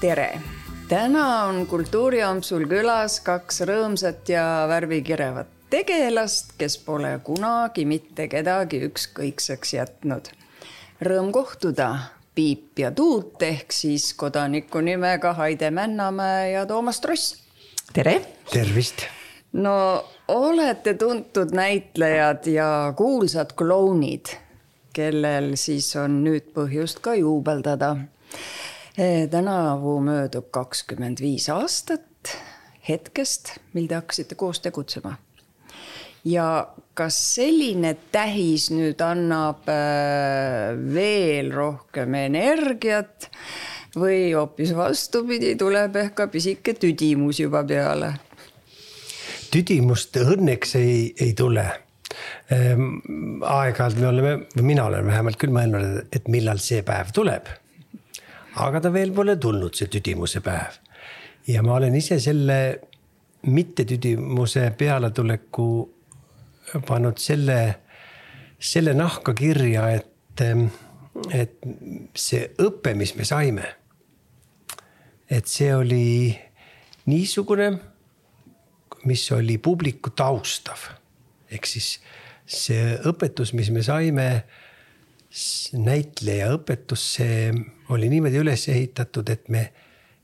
tere! täna on Kultuuriampsul külas kaks rõõmsat ja värvikirevat tegelast, kes pole kunagi mitte kedagi ükskõikseks jätnud. Rõõm kohtuda, Piip ja Tuut ehk siis kodaniku nimega Haide Männamäe ja Toomas Tross. tere! tervist! no olete tuntud näitlejad ja kuulsad klounid, kellel siis on nüüd põhjust ka juubeldada. Tänavu möödub kakskümmend viis aastat hetkest, mil te hakkasite koos tegutsema ja kas selline tähis nüüd annab äh, veel rohkem energiat või hoopis vastupidi, tuleb ehk ka pisike tüdimus juba peale? tüdimust õnneks ei, ei tule ehm, aeg-ajalt me oleme, mina olen vähemalt küll mõelnud, et millal see päev tuleb. Aga ta veel pole tulnud, see tüdimuse päev. ja ma olen ise selle mittetüdimuse pealetuleku pannud selle, selle nahka kirja, et, et see õpe, mis me saime. et see oli niisugune, mis oli publikut austav. ehk siis see õpetus, mis me saime, näitleja õpetus, see oli niimoodi üles ehitatud, et me,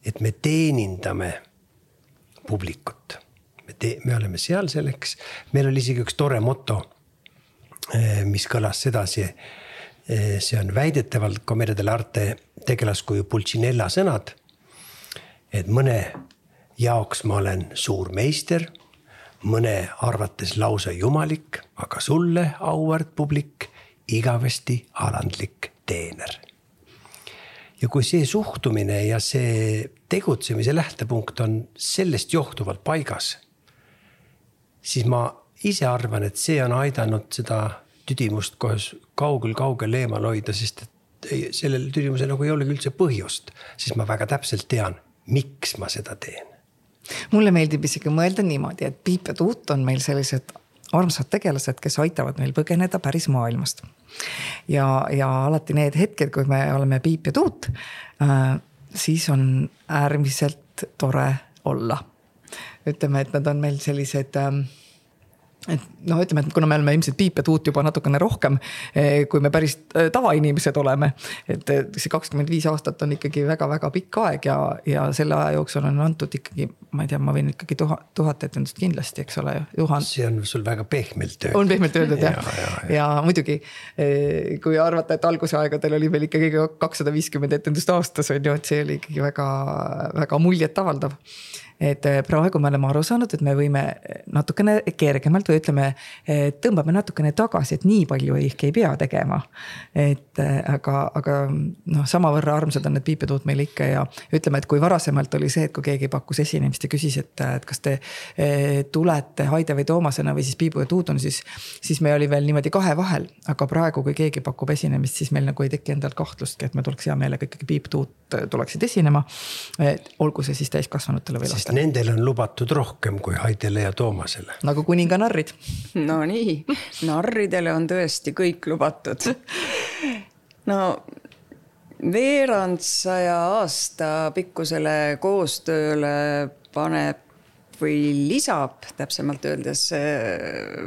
et me teenindame publikut me tee-, me oleme seal selleks, meil oli isegi üks tore moto, eh, mis kõlas sedasi. Eh, see on väidetavalt Commedia dell'arte tegelaskuju Pulcinella sõnad. et mõne jaoks ma olen suur meister, mõne arvates lausa jumalik, aga sulle, auväärt publik, igavesti alandlik teener ja kui see suhtumine ja see tegutsemise lähtepunkt on sellest johtuvalt paigas, siis ma ise arvan, et see on aidanud seda tüdimust kohe kaugel-kaugel eemal hoida, sest et ei, sellel tüdimusel nagu ei olegi üldse põhjust, siis ma väga täpselt tean, miks ma seda teen. mulle meeldib isegi mõelda niimoodi, et Piip ja Tuut on meil sellised armsad tegelased, kes aitavad meil põgeneda päris maailmast. ja, ja alati need hetked, kui me oleme Piip ja Tuut äh,, siis on äärmiselt tore olla ütleme, et nad on meil sellised ähm, et noh, ütleme, et kuna me oleme ilmselt Piip ja Tuut juba natukene rohkem, eh, kui me päris eh, tavainimesed oleme. et eh, see kakskümmend viis aastat on ikkagi väga-väga pikk aeg ja, ja selle aja jooksul on antud ikkagi, ma ei tea, ma võin ikkagi tuhat, tuhat etendust kindlasti, eks ole, Juhan. see on sul väga pehmelt öeldud. on pehmelt öeldud jah ja, ja, ja. ja muidugi kui arvata, et alguse aegadel oli meil ikkagi kakssada viiskümmend etendust aastas on ju, et see oli ikkagi väga-väga muljetavaldav et eh, praegu me oleme aru saanud, et me võime natukene kergemalt või ütleme, eh, tõmbame natukene tagasi, et nii palju ehk ei pea tegema. et eh, aga, aga noh, samavõrra armsad on need piipetuud meil ikka ja ütleme, et kui varasemalt oli see, et kui keegi pakkus esinemist ja küsis, et, et kas te tulete Haide või Toomasena või siis Piibu ja Tuuduna, siis, siis me oli veel niimoodi kahe vahel. aga praegu, kui keegi pakub esinemist, siis meil nagu ei teki endal kahtlustki, et me tuleks hea meelega ikkagi Piip, Tuut tuleksid esinema. olgu see siis täiskasvanutele või lastele sest nendel on lubatud rohkem kui Haidele ja Toomasele. nagu kuninganarrid. Nonii, narridele on tõesti kõik lubatud. no veerand saja aasta pikkusele koostööle paneb või lisab täpsemalt öeldes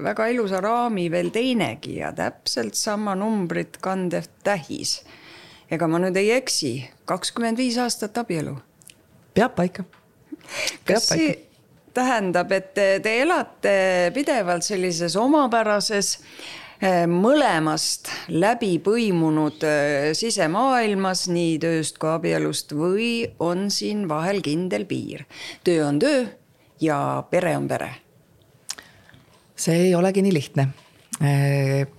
väga ilusa raami veel teinegi ja täpselt sama numbrit kandev tähis. ega ma nüüd ei eksi, kakskümmend viis aastat abielu. peab paika kas see tähendab, et te elate pidevalt sellises omapärases eh, mõlemast läbi põimunud eh, sisemaailmas, nii tööst kui abielust või on siin vahel kindel piir? töö on töö ja pere on pere. see ei olegi nii lihtne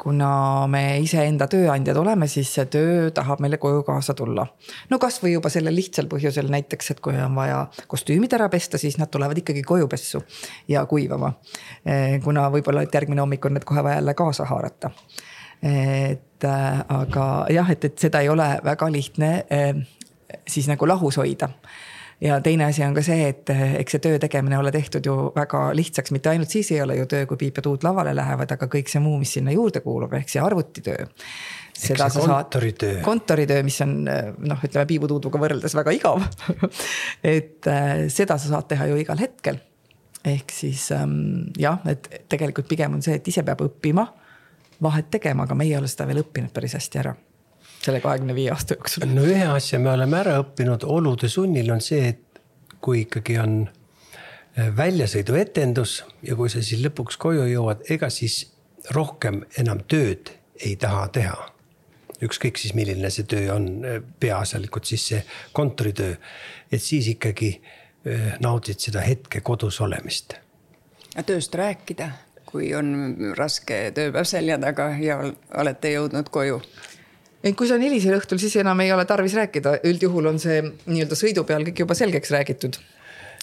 kuna me iseenda tööandjad oleme, siis see töö tahab meile koju kaasa tulla. no kasvõi juba sellel lihtsal põhjusel näiteks, et kui on vaja kostüümid ära pesta, siis nad tulevad ikkagi koju pessu ja kuivama. Eh, kuna võib-olla, et järgmine hommik on need kohe vaja jälle kaasa haarata. et äh, aga jah, et, et seda ei ole väga lihtne äh, siis nagu lahus hoida ja teine asi on ka see, et eks see töö tegemine ole tehtud ju väga lihtsaks, mitte ainult siis ei ole ju töö, kui Piip ja Tuut lavale lähevad, aga kõik see muu, mis sinna juurde kuulub, ehk see arvutitöö. seda sa kontoritöö. saad, kontoritöö, mis on noh, ütleme Piibu-Tuuduga võrreldes väga igav et äh, seda sa saad teha ju igal hetkel. ehk siis ähm, jah, et tegelikult pigem on see, et ise peab õppima vahet tegema, aga meie ei ole seda veel õppinud päris hästi ära selle kahekümne viie aasta jooksul? no ühe asja me oleme ära õppinud olude sunnil on see, et kui ikkagi on äh, väljasõiduetendus ja kui sa siis lõpuks koju jõuad, ega siis rohkem enam tööd ei taha teha. ükskõik siis, milline see töö on, äh, peaasjalikult siis see kontoritöö, et siis ikkagi äh, naudid seda hetke kodus olemist. tööst rääkida, kui on raske tööpäev selja taga ja olete jõudnud koju et kui see on hilisel õhtul, siis enam ei ole tarvis rääkida, üldjuhul on see nii-öelda sõidu peal kõik juba selgeks räägitud.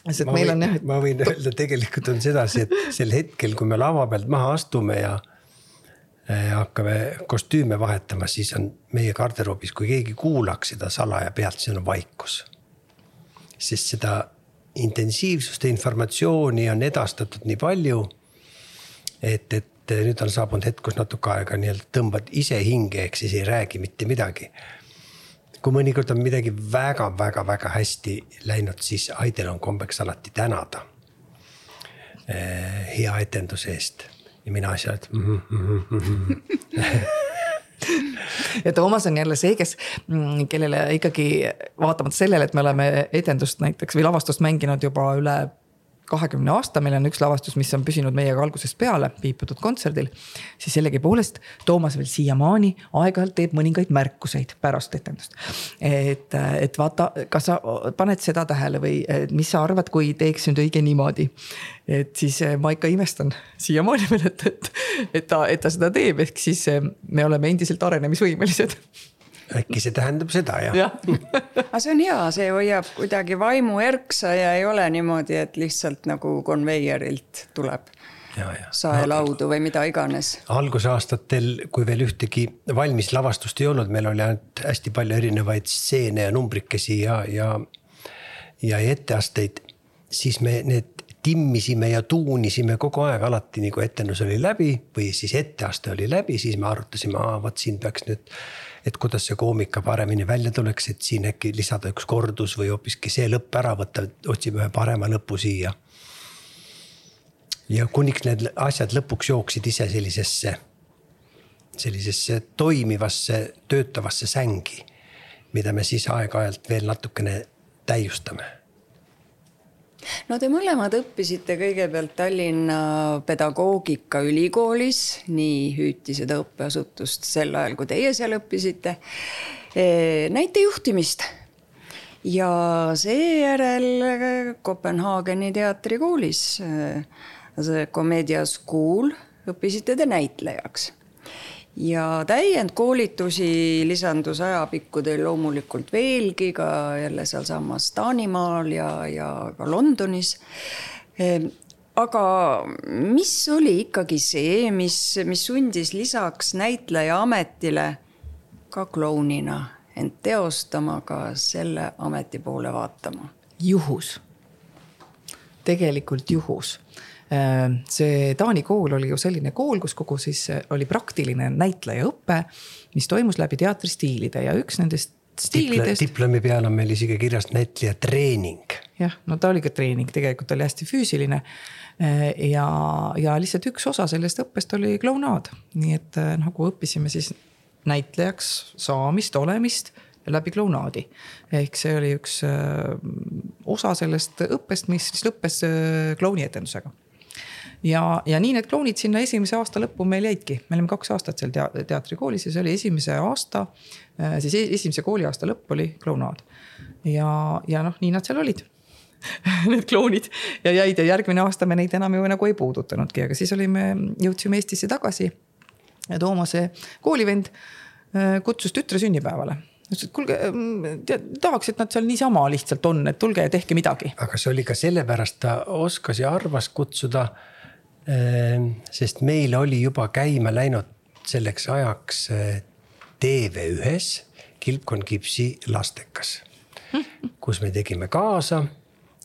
sest ma meil on jah et.... ma võin öelda, tegelikult on sedasi, et sel hetkel, kui me lava pealt maha astume ja hakkame kostüüme vahetama, siis on meie garderoobis, kui keegi kuulaks seda salaja pealt, siis on vaikus. sest seda intensiivsust ja informatsiooni on edastatud nii palju. et, et et nüüd on saabunud hetk, kus natuke aega nii-öelda tõmbad ise hinge, ehk siis ei räägi mitte midagi. kui mõnikord on midagi väga-väga-väga hästi läinud, siis Aidel on kombeks alati tänada eh, hea etenduse eest ja mina asjad mm. -hmm, mm -hmm. ja Toomas on jälle see, kes, mm, kellele ikkagi vaatamata sellele, et me oleme etendust näiteks või lavastust mänginud juba üle kahekümne aasta, meil on üks lavastus, mis on püsinud meiega algusest peale viibitud kontserdil. siis sellegipoolest Toomas veel siiamaani aeg-ajalt teeb mõningaid märkuseid pärast etendust. et, et vaata, kas sa paned seda tähele või mis sa arvad, kui teeks nüüd õige niimoodi. et siis eh, ma ikka imestan siiamaani veel, et, et, et ta, et ta seda teeb, ehk siis eh, me oleme endiselt arenemisvõimelised äkki see tähendab seda jah ja. aga see on hea, see hoiab kuidagi vaimu erksa ja ei ole niimoodi, et lihtsalt nagu konveierilt tuleb saelaudu või mida iganes. algusaastatel, kui veel ühtegi valmis lavastust ei olnud, meil oli ainult hästi palju erinevaid stseene ja numbrikesi ja, ja, ja etteasteid, siis me need timmisime ja tuunisime kogu aeg alati, nii kui etendus oli läbi või siis etteaste oli läbi, siis me arutasime, vot siin peaks nüüd et kuidas see koomika paremini välja tuleks, et siin äkki lisada üks kordus või hoopiski see lõpp ära võtta, otsime ühe parema lõpu siia. ja kuniks need asjad lõpuks jooksid ise sellisesse, sellisesse toimivasse, töötavasse sängi, mida me siis aeg-ajalt veel natukene täiustame no te mõlemad õppisite kõigepealt Tallinna Pedagoogikaülikoolis, nii hüüti seda õppeasutust sel ajal, kui teie seal õppisite, e, näitejuhtimist. ja seejärel Kopenhaageni teatrikoolis, see Commedia School, õppisite te näitlejaks ja täiendkoolitusi lisandus ajapikku teil loomulikult veelgi ka jälle sealsamas Taanimaal ja, ja ka Londonis. Ehm, aga mis oli ikkagi see, mis, mis sundis lisaks näitleja ametile ka klounina end teostama, ka selle ameti poole vaatama? juhus, tegelikult juhus see Taani kool oli ju selline kool, kus kogu siis äh, oli praktiline näitlejaõpe, mis toimus läbi teatristiilide ja üks nendest stiilidest. diplomi peal on meil isegi kirjas näitleja treening. jah, no ta oli ka treening, tegelikult oli hästi füüsiline. Äh, ja, ja lihtsalt üks osa sellest õppest oli klounaad, nii et nagu õppisime siis näitlejaks saamist, olemist läbi klounaadi. ehk see oli üks osa sellest õppest, mis siis lõppes klounieetendusega ja, ja nii need klounid sinna esimese aasta lõppu meil jäidki, me olime kaks aastat seal tea, teatrikoolis ja see oli esimese aasta, äh, siis e-, esimese kooliaasta lõpp oli klounaad. ja, ja noh, nii nad seal olid need klounid ja jäid ja järgmine aasta me neid enam ju nagu ei puudutanudki, aga siis olime, jõudsime Eestisse tagasi. ja Toomase koolivend äh, kutsus tütre sünnipäevale ütles, et kuulge, mm, tahaks, et nad seal niisama lihtsalt on, et tulge ja tehke midagi. aga see oli ka sellepärast, ta oskas ja arvas kutsuda sest meil oli juba käima läinud selleks ajaks eh, TV1-s Kilpkonn Kipsi lastekas. kus me tegime kaasa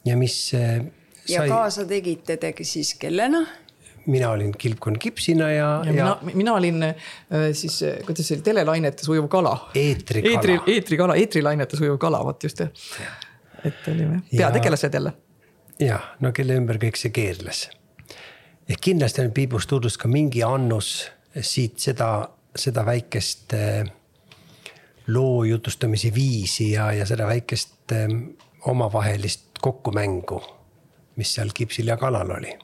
ja mis ja sai, kaasa tegite te siis kellena? mina olin kilpkonn kipsina ja, ja, ja. mina, mina olin äh, siis, kuidas see oli, telelainetes ujuv kala. eetrikala. eetri, eetrikala, eetrilainetes ujuv kala, vot just jah. et olime peategelased jälle. jah, no kelle ümber kõik see keerles. Ehk kindlasti on Piibus tutvus ka mingi annus siit seda, seda väikest äh, loo jutustamise viisi ja, ja seda väikest äh, omavahelist kokkumängu, mis seal kipsil ja kalal oli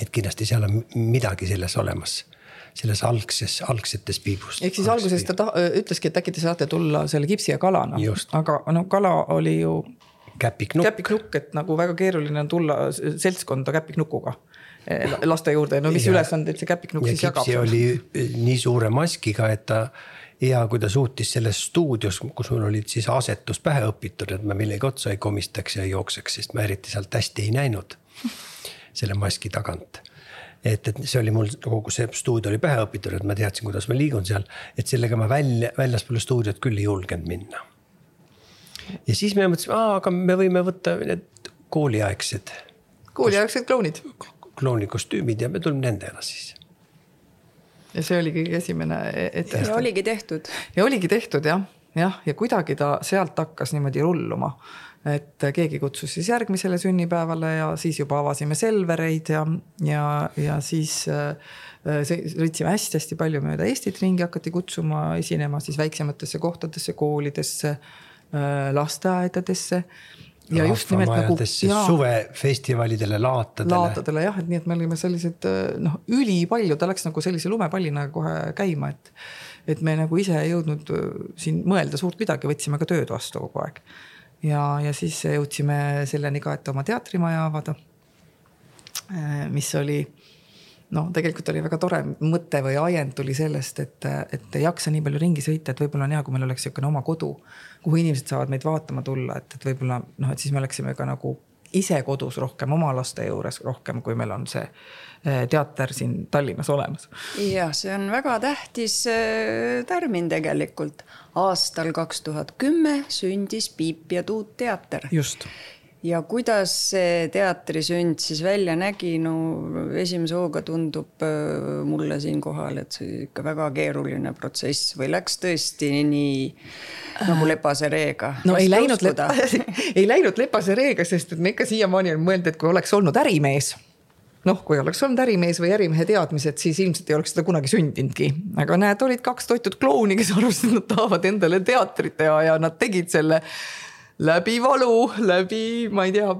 et kindlasti seal on midagi selles olemas selles algses, algsetes piibus. ehk siis alguses ta ta ütleski, et äkki te saate tulla selle kipsi ja kalana, aga no kala oli ju. käpiknukk. käpiknukk, et nagu väga keeruline on tulla seltskonda käpiknukuga eh, laste juurde, no mis ülesandeid see käpiknukk ja siis jagab? oli nii suure maskiga, et ta hea, kui ta suutis selles stuudios, kus mul olid siis asetus pähe õpitud, et ma millegi otsa ei komistaks ja ei jookseks, sest ma eriti sealt hästi ei näinud selle maski tagant. et, et see oli mul kogu see stuudio oli pähe õpitud, et ma teadsin, kuidas ma liigun seal, et sellega ma välja, väljaspoole stuudiot küll ei julgenud minna. ja siis me mõtlesime, aga me võime võtta need kooliaegsed. kooliaegsed klounid. Kloonikostüümid ja me tulime nendega siis ja see oligi esimene e-, ette. ja oligi tehtud. ja oligi tehtud jah, jah, ja kuidagi ta sealt hakkas niimoodi rulluma et keegi kutsus siis järgmisele sünnipäevale ja siis juba avasime Selvereid ja, ja, ja siis äh, sõitsime hästi-hästi palju mööda Eestit ringi, hakati kutsuma esinema siis väiksematesse kohtadesse, koolidesse, äh, lasteaedadesse ja just nimelt nagu. suvefestivalidele, laatadele. laatadele jah, et nii, et me olime sellised äh, noh, ülipalju, ta läks nagu sellise lumepallina kohe käima, et. et me nagu ise ei jõudnud siin mõelda suurt midagi, võtsime ka tööd vastu kogu aeg ja, ja siis jõudsime selleni ka, et oma teatrimaja avada. Äh, mis oli noh, tegelikult oli väga tore mõte või ajend tuli sellest, et, et ei jaksa nii palju ringi sõita, et võib-olla on hea, kui meil oleks niisugune oma kodu, kuhu inimesed saavad meid vaatama tulla, et, et võib-olla noh, et siis me oleksime ka nagu ise kodus rohkem, oma laste juures rohkem, kui meil on see äh, teater siin Tallinnas olemas. jah, see on väga tähtis äh, tärmin tegelikult. aastal kaks tuhat kümme sündis Piip ja Tuut teater. just ja kuidas see teatrisünd siis välja nägi, no esimese hooga tundub äh, mulle siinkohal, et see ikka väga keeruline protsess või läks tõesti nii nagu lepase reega? no ei läinud, ei läinud lepase reega, sest et me ikka siiamaani on mõelnud, et kui oleks olnud ärimees noh, kui oleks olnud ärimees või ärimehe teadmised, siis ilmselt ei oleks seda kunagi sündinudki. aga näed, olid kaks toitud klouni, kes arvasid, et nad tahavad endale teatrit teha ja nad tegid selle läbi valu, läbi, ma ei tea,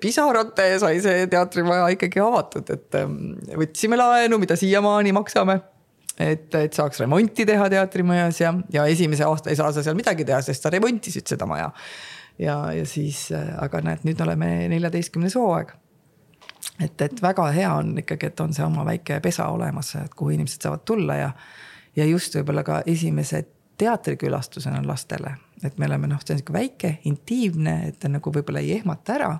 pisarate sai see teatrimaja ikkagi avatud, et ähm, võtsime laenu, mida siiamaani maksame et, et saaks remonti teha teatrimajas ja, ja esimese aasta ei saa sa seal midagi teha, sest sa remontisid seda maja. ja, ja siis, äh, aga näed, nüüd oleme neljateistkümnes hooaeg. et, et väga hea on ikkagi, et on see oma väike pesa olemas, kuhu inimesed saavad tulla ja, ja just võib-olla ka esimesed teatrikülastusena lastele, et me oleme noh, see on sihuke väike, intiimne, et ta nagu võib-olla ei ehmata ära.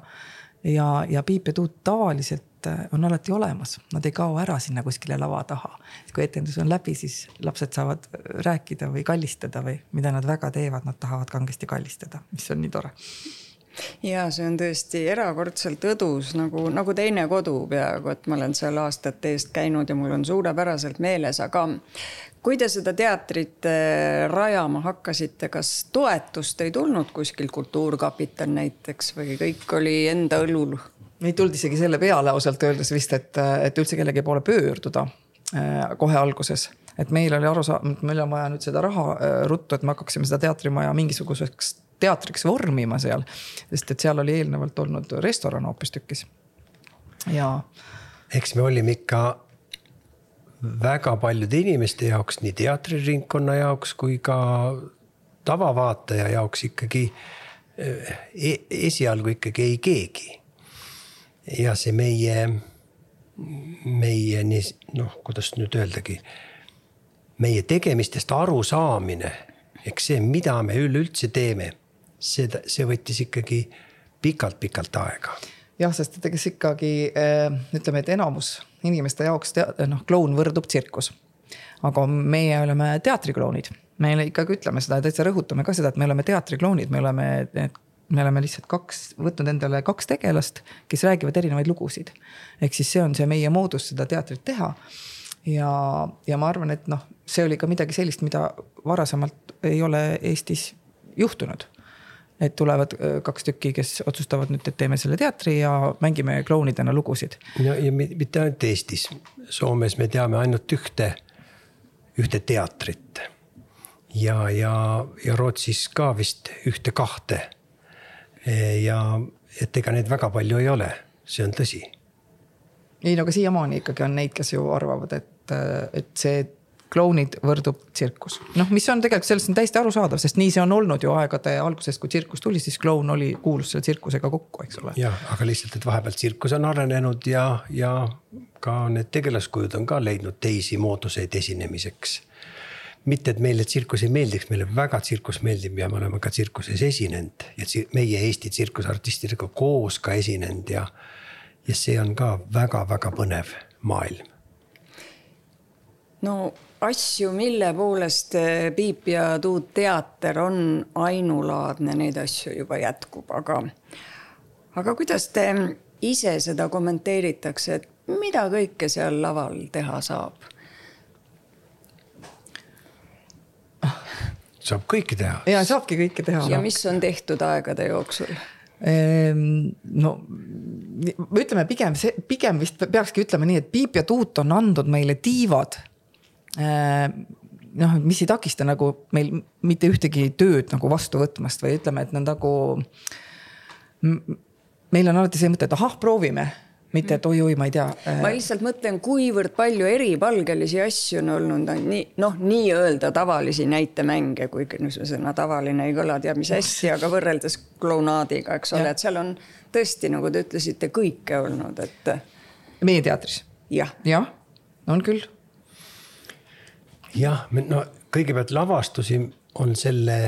ja, ja Piip ja Tuut tavaliselt äh, on alati olemas, nad ei kao ära sinna kuskile lava taha. kui etendus on läbi, siis lapsed saavad rääkida või kallistada või mida nad väga teevad, nad tahavad kangesti kallistada, mis on nii tore ja see on tõesti erakordselt õdus nagu, nagu teine kodu peaaegu, et ma olen seal aastate eest käinud ja mul on suurepäraselt meeles, aga kui te seda teatrit äh, rajama hakkasite, kas toetust ei tulnud kuskilt, Kultuurkapital näiteks või kõik oli enda õlul? meid tuldi isegi selle peale ausalt öeldes vist, et, et üldse kellegi poole pöörduda äh, kohe alguses et meil oli aru saada, et meil on vaja nüüd seda raha äh, ruttu, et me hakkaksime seda teatrimaja mingisuguseks teatriks vormima seal. sest et seal oli eelnevalt olnud restoran hoopistükkis. ja. eks me olime ikka väga paljude inimeste jaoks, nii teatriringkonna jaoks kui ka tavavaataja jaoks ikkagi e esialgu ikkagi ei keegi. ja see meie, meie nii noh, kuidas nüüd öeldagi, meie tegemistest arusaamine, eks see, mida me üleüldse teeme, seda, see võttis ikkagi pikalt-pikalt aega jah, sest et ega ikkagi ütleme, et enamus inimeste jaoks noh, kloun võrdub tsirkus aga meie oleme teatriklounid, me ikkagi ütleme seda ja täitsa rõhutame ka seda, et me oleme teatriklounid, me oleme need me oleme lihtsalt kaks, võtnud endale kaks tegelast, kes räägivad erinevaid lugusid. ehk siis see on see meie moodus seda teatrit teha. ja, ja ma arvan, et noh, see oli ka midagi sellist, mida varasemalt ei ole Eestis juhtunud et tulevad äh, kaks tükki, kes otsustavad nüüd, et teeme selle teatri ja mängime klounidena lugusid. no ja mitte ainult Eestis, Soomes me teame ainult ühte, ühte teatrit. ja, ja, ja Rootsis ka vist ühte-kahte. ja et ega neid väga palju ei ole, see on tõsi. ei no aga siiamaani ikkagi on neid, kes ju arvavad, et, et see klounid võrdub tsirkus. noh, mis on tegelikult sellest on täiesti arusaadav, sest nii see on olnud ju aegade algusest, kui tsirkus tuli, siis kloun oli, kuulus selle tsirkusega kokku, eks ole. jah, aga lihtsalt, et vahepeal tsirkus on arenenud ja, ja ka need tegelaskujud on ka leidnud teisi mooduseid esinemiseks. mitte, et meile tsirkus ei meeldiks, meile väga tsirkus meeldib ja me oleme ka tsirkuses esinenud ja meie Eesti tsirkusartistidega koos ka esinenud ja, ja see on ka väga-väga põnev maailm no asju, mille poolest eh, Piip ja Tuut teater on ainulaadne, neid asju juba jätkub, aga, aga kuidas te ise seda kommenteeritakse, et mida kõike seal laval teha saab? saab kõike teha. ja saabki kõike teha. ja mis on tehtud aegade jooksul? Ehm, no ütleme pigem see, pigem vist peakski ütlema nii, et Piip ja Tuut on andnud meile tiivad noh, mis ei takista nagu meil mitte ühtegi tööd nagu vastu võtmast või ütleme, et nad nagu. meil on alati see mõte, et ahah, proovime mitte, et oi-oi, ma ei tea. Äh, ma lihtsalt mõtlen, kuivõrd palju eripalgelisi asju on olnud, nii noh, nii-öelda tavalisi näitemänge, kuigi sõna tavaline ei kõla teab mis hästi, aga võrreldes klounaadiga, eks ole, et seal on tõesti, nagu te ütlesite, kõike olnud, et. meie teatris ja.? jah, on küll jah, no kõigepealt lavastusi on selle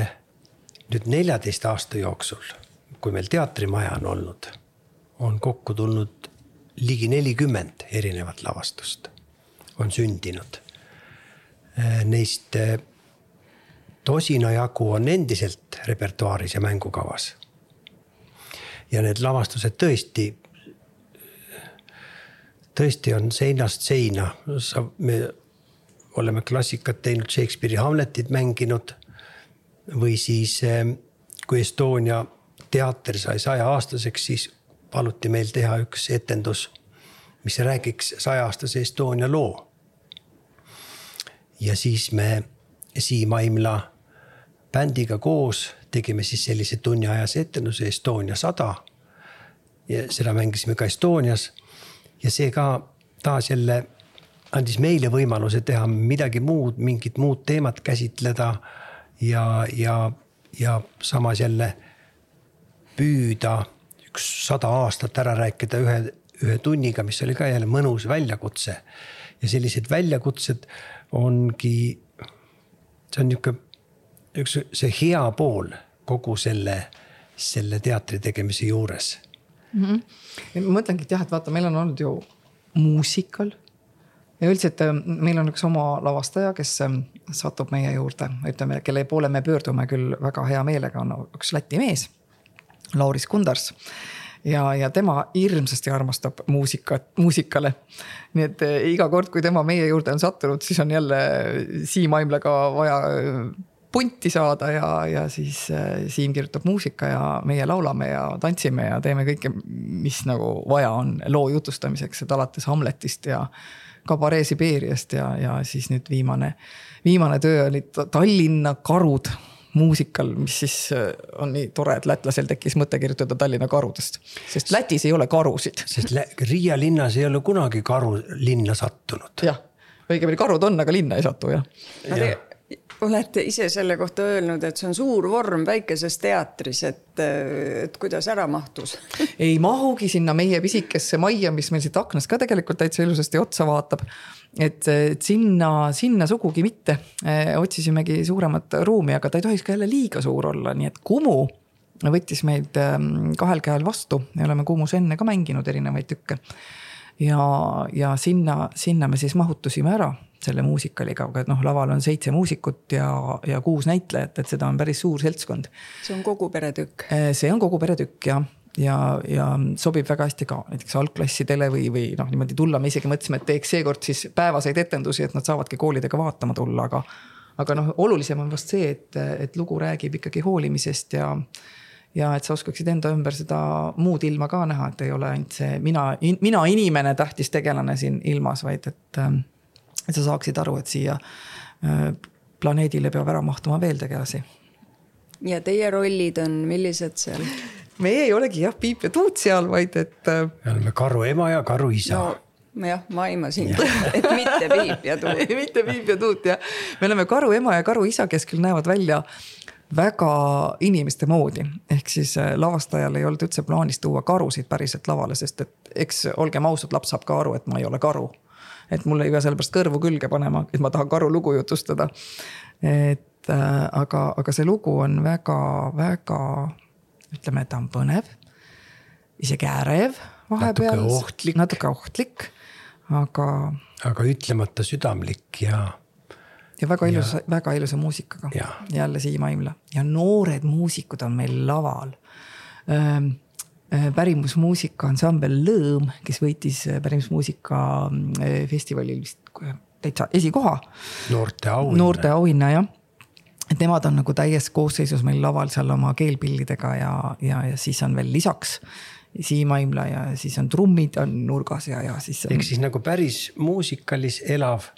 nüüd neljateist aasta jooksul, kui meil teatrimaja on olnud, on kokku tulnud ligi nelikümmend erinevat lavastust on sündinud. Neist eh, tosina jagu on endiselt repertuaaris ja mängukavas. ja need lavastused tõesti, tõesti on seinast seina, sa, me oleme klassikat teinud, Shakespeare'i Hamletit mänginud. või siis eh, kui Estonia teater sai sajaaastaseks, siis paluti meil teha üks etendus, mis räägiks sajaaastase Estonia loo. ja siis me Siim Aimla bändiga koos tegime siis sellise tunniajase etenduse Estonia sada. ja seda mängisime ka Estonias ja see ka taas jälle andis meile võimaluse teha midagi muud, mingit muud teemat käsitleda. ja, ja, ja samas jälle püüda üks sada aastat ära rääkida ühe, ühe tunniga, mis oli ka jälle mõnus väljakutse. ja sellised väljakutsed ongi, see on nihuke, üks see hea pool kogu selle, selle teatri tegemise juures mm. -hmm. ma mõtlengi, et jah, et vaata, meil on olnud ju muusikal ja üldiselt äh, meil on üks oma lavastaja, kes ähm, satub meie juurde, ütleme, kelle poole me pöördume küll väga hea meelega, on üks Läti mees, Lauris Kundars ja, ja tema hirmsasti armastab muusikat, muusikale. nii et äh, iga kord, kui tema meie juurde on sattunud, siis on jälle Siim Aimlaga vaja äh, punti saada ja, ja siis Siim kirjutab muusika ja meie laulame ja tantsime ja teeme kõike, mis nagu vaja on loo jutustamiseks, et alates Hamletist ja kabaree Sibeeriast ja, ja siis nüüd viimane, viimane töö oli Tallinna karud muusikal, mis siis äh, on nii tore, et lätlasel tekkis mõte kirjutada Tallinna karudest, sest Lätis ei ole karusid. sest Riia linnas ei ole kunagi karu linna sattunud. jah, õigemini karud on, aga linna ei satu jah ja olete ise selle kohta öelnud, et see on suur vorm väikeses teatris, et, et kuidas ära mahtus? Ei mahugi sinna meie pisikesse majja, mis meil siit aknast ka tegelikult täitsa ilusasti otsa vaatab. et, et sinna, sinna sugugi mitte. otsisimegi suuremat ruumi, aga ta ei tohiks ka jälle liiga suur olla, nii et Kumu võttis meid ähm, kahel käel vastu, me oleme Kumus enne ka mänginud erinevaid tükke. Ja, ja sinna, sinna me siis mahutusime ära selle muusikaliga, aga noh, laval on seitse muusikut ja, ja kuus näitlejat, et seda on päris suur seltskond. see on kogu peretükk? see on kogu peretükk jah ja, ja sobib väga hästi ka näiteks algklassidele või, või noh, niimoodi tulla, me isegi mõtlesime, et teeks seekord siis päevaseid etendusi, et nad saavadki koolidega vaatama tulla, aga. aga noh, olulisem on vast see, et, et lugu räägib ikkagi hoolimisest ja ja et sa oskaksid enda ümber seda muud ilma ka näha, et ei ole ainult see mina in,, mina inimene tähtis tegelane siin ilmas, vaid et. Et sa saaksid aru, et siia äh, planeedile peab ära mahtuma veel tegelasi. ja teie rollid on millised seal? meie ei olegi jah, Piip ja Tuut seal, vaid et. Äh, me oleme karu ema ja karu isa no jah, ma aimasin, et mitte Piip ja Tuut mitte Piip ja Tuut jah, me oleme karu ema ja karu isa, kes küll näevad välja väga inimeste moodi, ehk siis äh, lavastajal ei olnud üldse plaanis tuua karusid päriselt lavale, sest et eks olgem ausad, laps saab ka aru, et ma ei ole karu. Et mul ei pea sellepärast kõrvu külge panema, et ma tahan karu lugu jutustada. et äh, aga, aga see lugu on väga-väga, ütleme, ta on põnev, isegi ärev vahepeal. natuke ohtlik. natuke ohtlik, aga. aga ütlemata südamlik ja ja väga ilusa, väga ilusa muusikaga. jälle Siim Aimla ja noored muusikud on meil laval ähm, pärimusmuusika ansambel Lõõm, kes võitis äh, pärimusmuusika äh, festivalil vist täitsa esikoha. noorte auhinna. noorte auhinna jah. et nemad on nagu täies koosseisus meil laval seal oma keelpillidega ja, ja, ja siis on veel lisaks Siim Aimla ja siis on trummid on nurgas ja, ja siis on.... ehk siis nagu päris muusikalis elav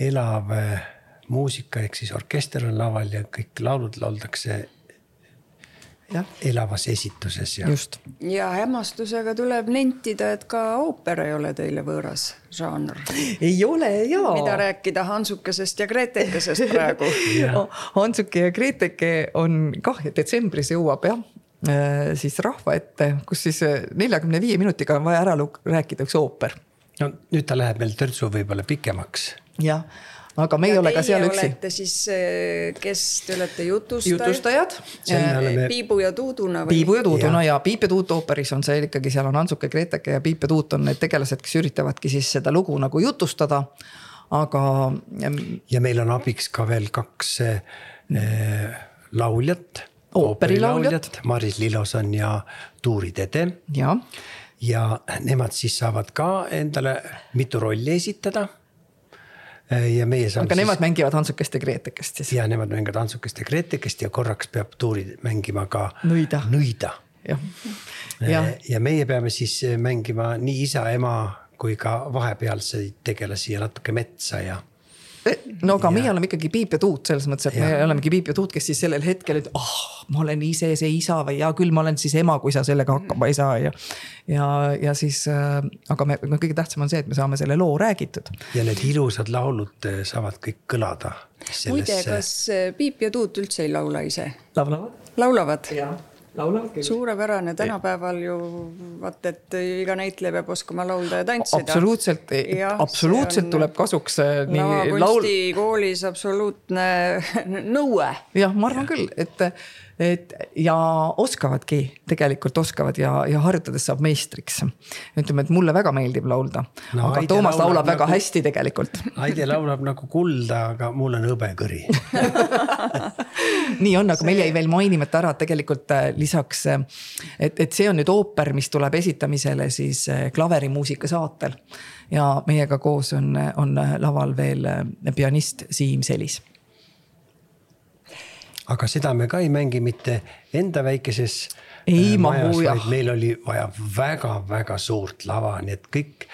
elav äh, muusika ehk siis orkester on laval ja kõik laulud lauldakse Ja. elavas esituses ja. just. ja hämmastusega tuleb nentida, et ka ooper ei ole teile võõras žanr. ei ole jaa. mida rääkida Hansukesest ja Gretekesest praegu Hansuke ja Greteke on kah, detsembris jõuab jah äh, siis rahva ette, kus siis äh, neljakümne viie minutiga on vaja ära rääkida üks ooper. no nüüd ta läheb meil törtsu võib-olla pikemaks jah, aga me ei ole ka seal üksi. olete siis, eh, kes te olete jutustajad? jutustajad. Oleme... Piibu ja Tuuduna või? Piibu ja Tuuduna ja. ja Piip ja Tuut ooperis on see ikkagi, seal on Antsuke, Greteke ja Piip ja Tuut on need tegelased, kes üritavadki siis seda lugu nagu jutustada. aga. ja meil on abiks ka veel kaks äh, lauljat. ooperilauljat. Maris Liloson ja Tuuri Tede. ja ja nemad siis saavad ka endale mitu rolli esitada ja meie saame. aga siis... nemad mängivad Hantsukest ja Gretekest siis? ja nemad mängivad Hantsukest ja Gretekest ja korraks peab Tuuri mängima ka nõida, nõida.. jah. ja, ja meie peame siis mängima nii isa, ema kui ka vahepealseid tegelasi ja natuke metsa ja no aga ja. meie oleme ikkagi Piip ja Tuut selles mõttes, et ja. me olemegi Piip ja Tuut, kes siis sellel hetkel, et ah oh,, ma olen ise see isa või hea küll, ma olen siis ema, kui sa sellega hakkama ei saa ja. ja, ja siis äh,, aga me, no kõige tähtsam on see, et me saame selle loo räägitud. ja need ilusad laulud äh, saavad kõik kõlada. muide, kas äh, Piip ja Tuut üldse ei laula ise? laulavad. laulavad? Laulavad küll. suurepärane, tänapäeval ju vaat, et iga näitleja peab oskama laulda ja tantsida. absoluutselt, absoluutselt on, tuleb kasuks äh, nii laul. kunstikoolis absoluutne nõue. jah, ma arvan küll, et et ja oskavadki, tegelikult oskavad ja, ja harjutades saab meistriks. ütleme, et mulle väga meeldib laulda no,, aga Aide Toomas laulab, laulab väga nagu, hästi tegelikult. Aide laulab nagu kulda, aga mul on hõbekõri nii on, aga see... meil jäi veel mainimata ära, et tegelikult äh, lisaks, äh, et, et see on nüüd ooper, mis tuleb esitamisele siis äh, klaverimuusika saatel. ja meiega koos on, on laval veel pianist Siim Selis aga seda me ka ei mängi mitte enda väikeses ei äh, mahu jah. meil oli vaja väga-väga suurt lava, nii et kõik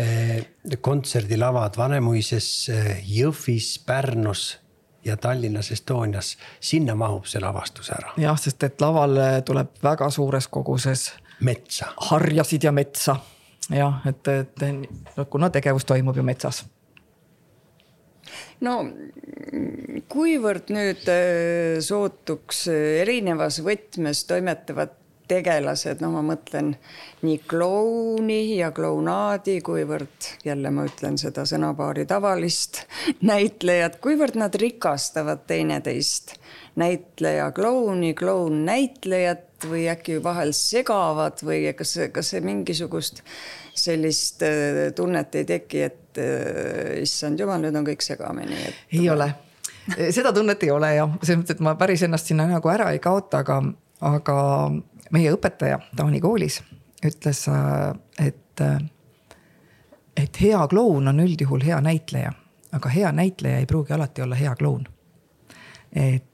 äh, kontserdilavad Vanemuises äh,, Jõhvis, Pärnus ja Tallinnas Estonias, sinna mahub see lavastus ära. jah, sest et lavale tuleb väga suures koguses. metsa. harjasid ja metsa jah, et, et no kuna tegevus toimub ju metsas no kuivõrd nüüd äh, sootuks äh, erinevas võtmes toimetavad tegelased, no ma mõtlen nii klouni ja klounaadi, kuivõrd jälle ma ütlen seda sõnapaari tavalist näitlejat, kuivõrd nad rikastavad teineteist. näitleja klouni, kloun näitlejat või äkki vahel segavad või kas, kas see mingisugust sellist tunnet ei teki, et issand jumal, nüüd on kõik segamini et.... ei ole, seda tunnet ei ole jah, selles mõttes, et ma päris ennast sinna nagu ära ei kaota, aga, aga meie õpetaja Taani koolis ütles, et, et hea kloun on üldjuhul hea näitleja, aga hea näitleja ei pruugi alati olla hea kloun. et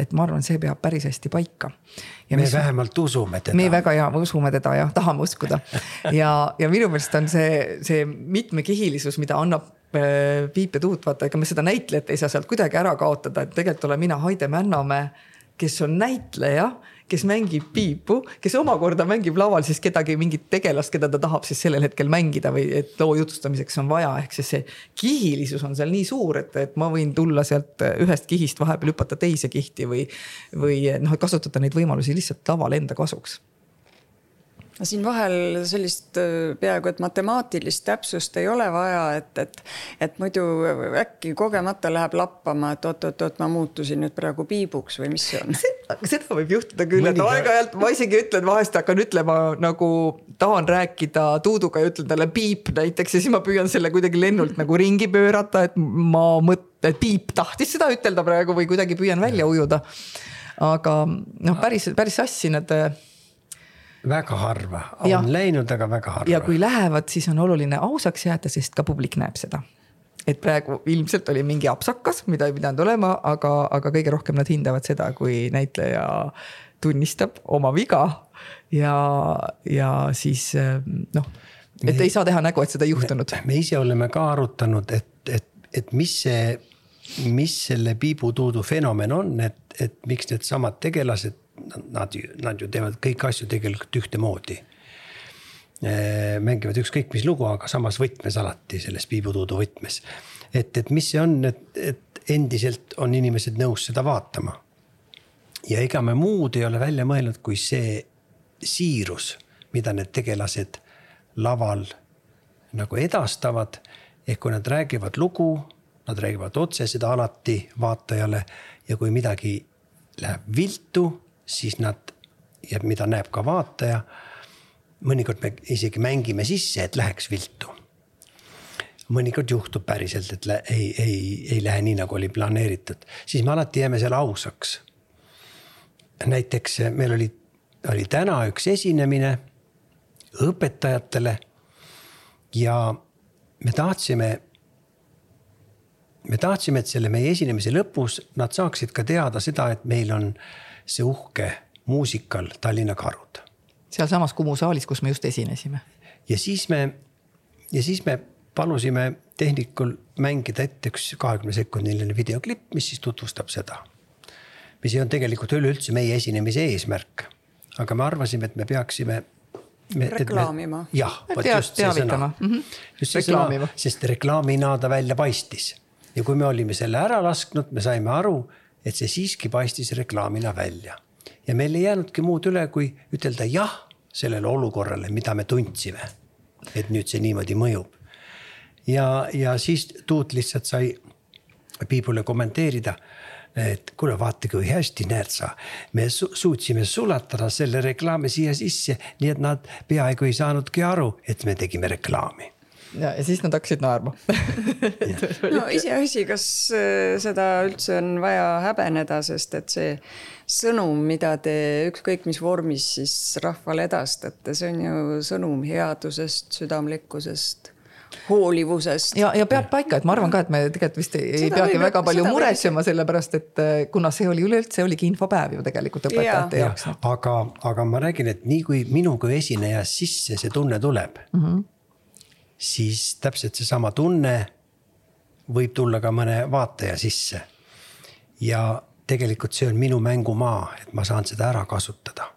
et ma arvan, see peab päris hästi paika. me mis, vähemalt usume teda. me väga ja usume teda jah, tahame uskuda ja, ja minu meelest on see, see mitmekihilisus, mida annab äh, Piip ja Tuut, vaata, ega me seda näitlejat ei saa sealt kuidagi ära kaotada, et tegelikult olen mina Haide Männamäe, kes on näitleja kes mängib piipu, kes omakorda mängib laval siis kedagi, mingit tegelast, keda ta tahab siis sellel hetkel mängida või et loo jutustamiseks on vaja, ehk siis see kihilisus on seal nii suur, et, et ma võin tulla sealt ühest kihist vahepeal hüpata teise kihti või, või noh, kasutada neid võimalusi lihtsalt laval enda kasuks siin vahel sellist äh, peaaegu et matemaatilist täpsust ei ole vaja, et, et, et muidu äkki kogemata läheb lappama, et oot-oot-oot, ma muutusin nüüd praegu piibuks või mis see on? Seda võib juhtuda küll, et aeg-ajalt ma isegi ütlen, vahest hakkan ütlema nagu tahan rääkida Tuuduga ja ütlen talle piip näiteks ja siis ma püüan selle kuidagi lennult nagu ringi pöörata, et ma mõtlen, et piip tahtis seda ütelda praegu või kuidagi püüan välja ujuda. aga noh, päris, päris sassi need väga harva, on ja. läinud, aga väga harva. ja kui lähevad, siis on oluline ausaks jääda, sest ka publik näeb seda. et praegu ilmselt oli mingi apsakas, mida ei pidanud olema, aga, aga kõige rohkem nad hindavad seda, kui näitleja tunnistab oma viga ja, ja siis noh, et me, ei saa teha nägu, et seda ei juhtunud. me ise oleme ka arutanud, et, et, et mis see, mis selle piibutuudu fenomen on, et, et miks needsamad tegelased nad ju, nad ju teevad kõiki asju tegelikult ühtemoodi. Äh, mängivad ükskõik mis lugu, aga samas võtmes alati selles piibutuudu võtmes. et, et mis see on, et, et endiselt on inimesed nõus seda vaatama. ja ega me muud ei ole välja mõelnud, kui see siirus, mida need tegelased laval nagu edastavad. ehk kui nad räägivad lugu, nad räägivad otse seda alati vaatajale ja kui midagi läheb viltu siis nad ja mida näeb ka vaataja. mõnikord me isegi mängime sisse, et läheks viltu. mõnikord juhtub päriselt, et ei, ei, ei lähe nii, nagu oli planeeritud, siis me alati jääme seal ausaks. näiteks meil oli, oli täna üks esinemine õpetajatele ja me tahtsime me tahtsime, et selle meie esinemise lõpus nad saaksid ka teada seda, et meil on see uhke muusikal Tallinna Karud. sealsamas Kumu saalis, kus me just esinesime. ja siis me, ja siis me palusime tehnikul mängida ette üks kahekümne sekundiline videoklipp, mis siis tutvustab seda. mis ei olnud tegelikult üleüldse meie esinemise eesmärk. aga me arvasime, et me peaksime me, reklaamima. jah, vot just see sõna mm. -hmm. just see sõna, sest reklaamina ta välja paistis. ja kui me olime selle ära lasknud, me saime aru et see siiski paistis reklaamina välja. ja meil ei jäänudki muud üle, kui ütelda jah sellele olukorrale, mida me tundsime. et nüüd see niimoodi mõjub. ja, ja siis Tuut lihtsalt sai Piibule kommenteerida et kuule, vaata kui hästi näed sa, me su suutsime sulatada selle reklaami siia sisse, nii et nad peaaegu ei saanudki aru, et me tegime reklaami ja, ja siis nad hakkasid naerma no iseasi, kas äh, seda üldse on vaja häbeneda, sest et see sõnum, mida te ükskõik mis vormis siis rahvale edastate, see on ju sõnum headusest, südamlikkusest hoolivusest. ja, ja peab paika, et ma arvan ka, et me tegelikult vist ei, ei peagi väga palju muretsema, sellepärast et äh, kuna see oli üleüldse oligi infopäev ju tegelikult õpetajate ja. jaoks. aga, aga ma räägin, et nii kui minu kui esineja sisse see tunne tuleb mm. -hmm siis täpselt seesama tunne võib tulla ka mõne vaataja sisse. ja tegelikult see on minu mängumaa, et ma saan seda ära kasutada.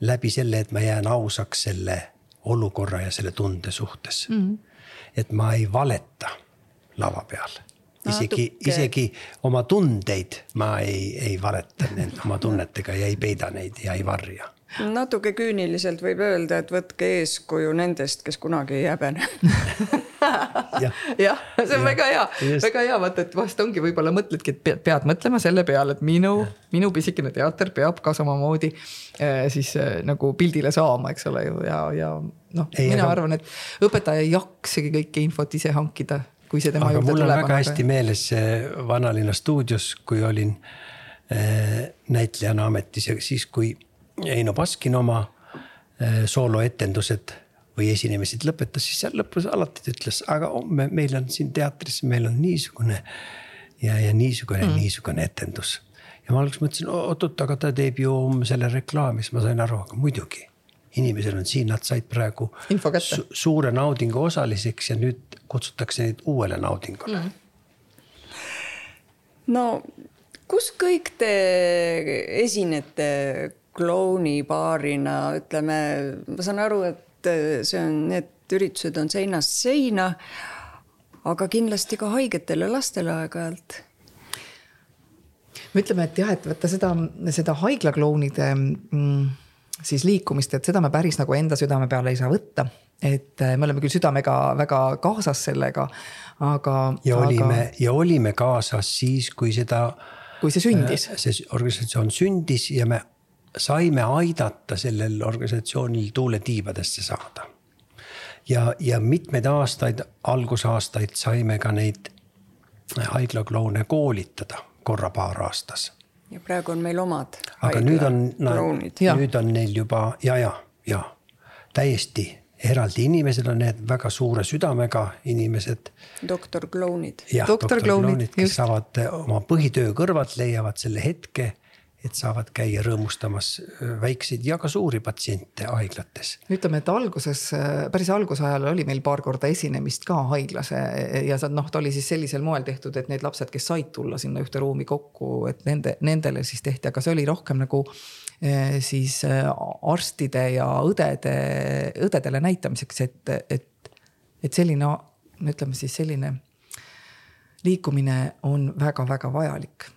läbi selle, et ma jään ausaks selle olukorra ja selle tunde suhtes mm. -hmm. et ma ei valeta lava peal isegi, isegi oma tundeid ma ei, ei valeta oma tunnetega ja ei peida neid ja ei varja natuke küüniliselt võib öelda, et võtke eeskuju nendest, kes kunagi ei häbene jah, see on ja. väga hea, väga hea, vaata, et vahest ongi, võib-olla mõtledki, et pead mõtlema selle peale, et minu, minu pisikene teater peab ka samamoodi äh, siis äh, nagu pildile saama, eks ole ju, ja, ja noh, mina aga... arvan, et õpetaja ei jaksagi kõike infot ise hankida, kui see tema aga juurde tuleb. mul on väga hästi meeles Vanalinna stuudios, kui olin äh, näitlejana ametis ja siis, kui Eino Baskin oma äh, sooloetendused või esinemised lõpetas, siis seal lõpus alati ta ütles, aga homme meil on siin teatris, meil on niisugune ja, ja niisugune mm., niisugune etendus. ja ma alguses mõtlesin, oot-oot, aga ta teeb ju selle reklaami, siis ma sain aru, aga muidugi. inimesel on siin, nad said praegu su suure naudingu osaliseks ja nüüd kutsutakse neid uuele naudingule mm.. no kus kõik te esinete klounipaarina, ütleme, ma saan aru, et et see on, need üritused on seinast seina. aga kindlasti ka haigetele lastele aeg-ajalt me ütleme, et jah, et vaata seda, seda haiglaklounide mm, siis liikumist, et seda me päris nagu enda südame peale ei saa võtta. et äh, me oleme küll südamega väga kaasas sellega, aga. ja olime aga... ja olime kaasas siis, kui seda. kui see sündis. Äh, see organisatsioon sündis ja me saime aidata sellel organisatsioonil tuule tiibadesse saada. ja, ja mitmeid aastaid, algusaastaid saime ka neid haiglakloune koolitada korra-paar aastas. ja praegu on meil omad. aga nüüd on, nüüd on neil juba ja, ja, ja täiesti eraldi inimesed on need väga suure südamega inimesed. doktor klounid. jah, doktor klounid, kes saavad oma põhitöö kõrvalt leiavad selle hetke et saavad käia rõõmustamas väikseid ja ka suuri patsiente haiglates. ütleme, et alguses, päris alguse ajal oli meil paar korda esinemist ka haiglas ja noh, ta oli siis sellisel moel tehtud, et need lapsed, kes said tulla sinna ühte ruumi kokku, et nende, nendele siis tehti, aga see oli rohkem nagu siis arstide ja õdede, õdedele näitamiseks, et, et, et selline, ütleme siis selline liikumine on väga-väga vajalik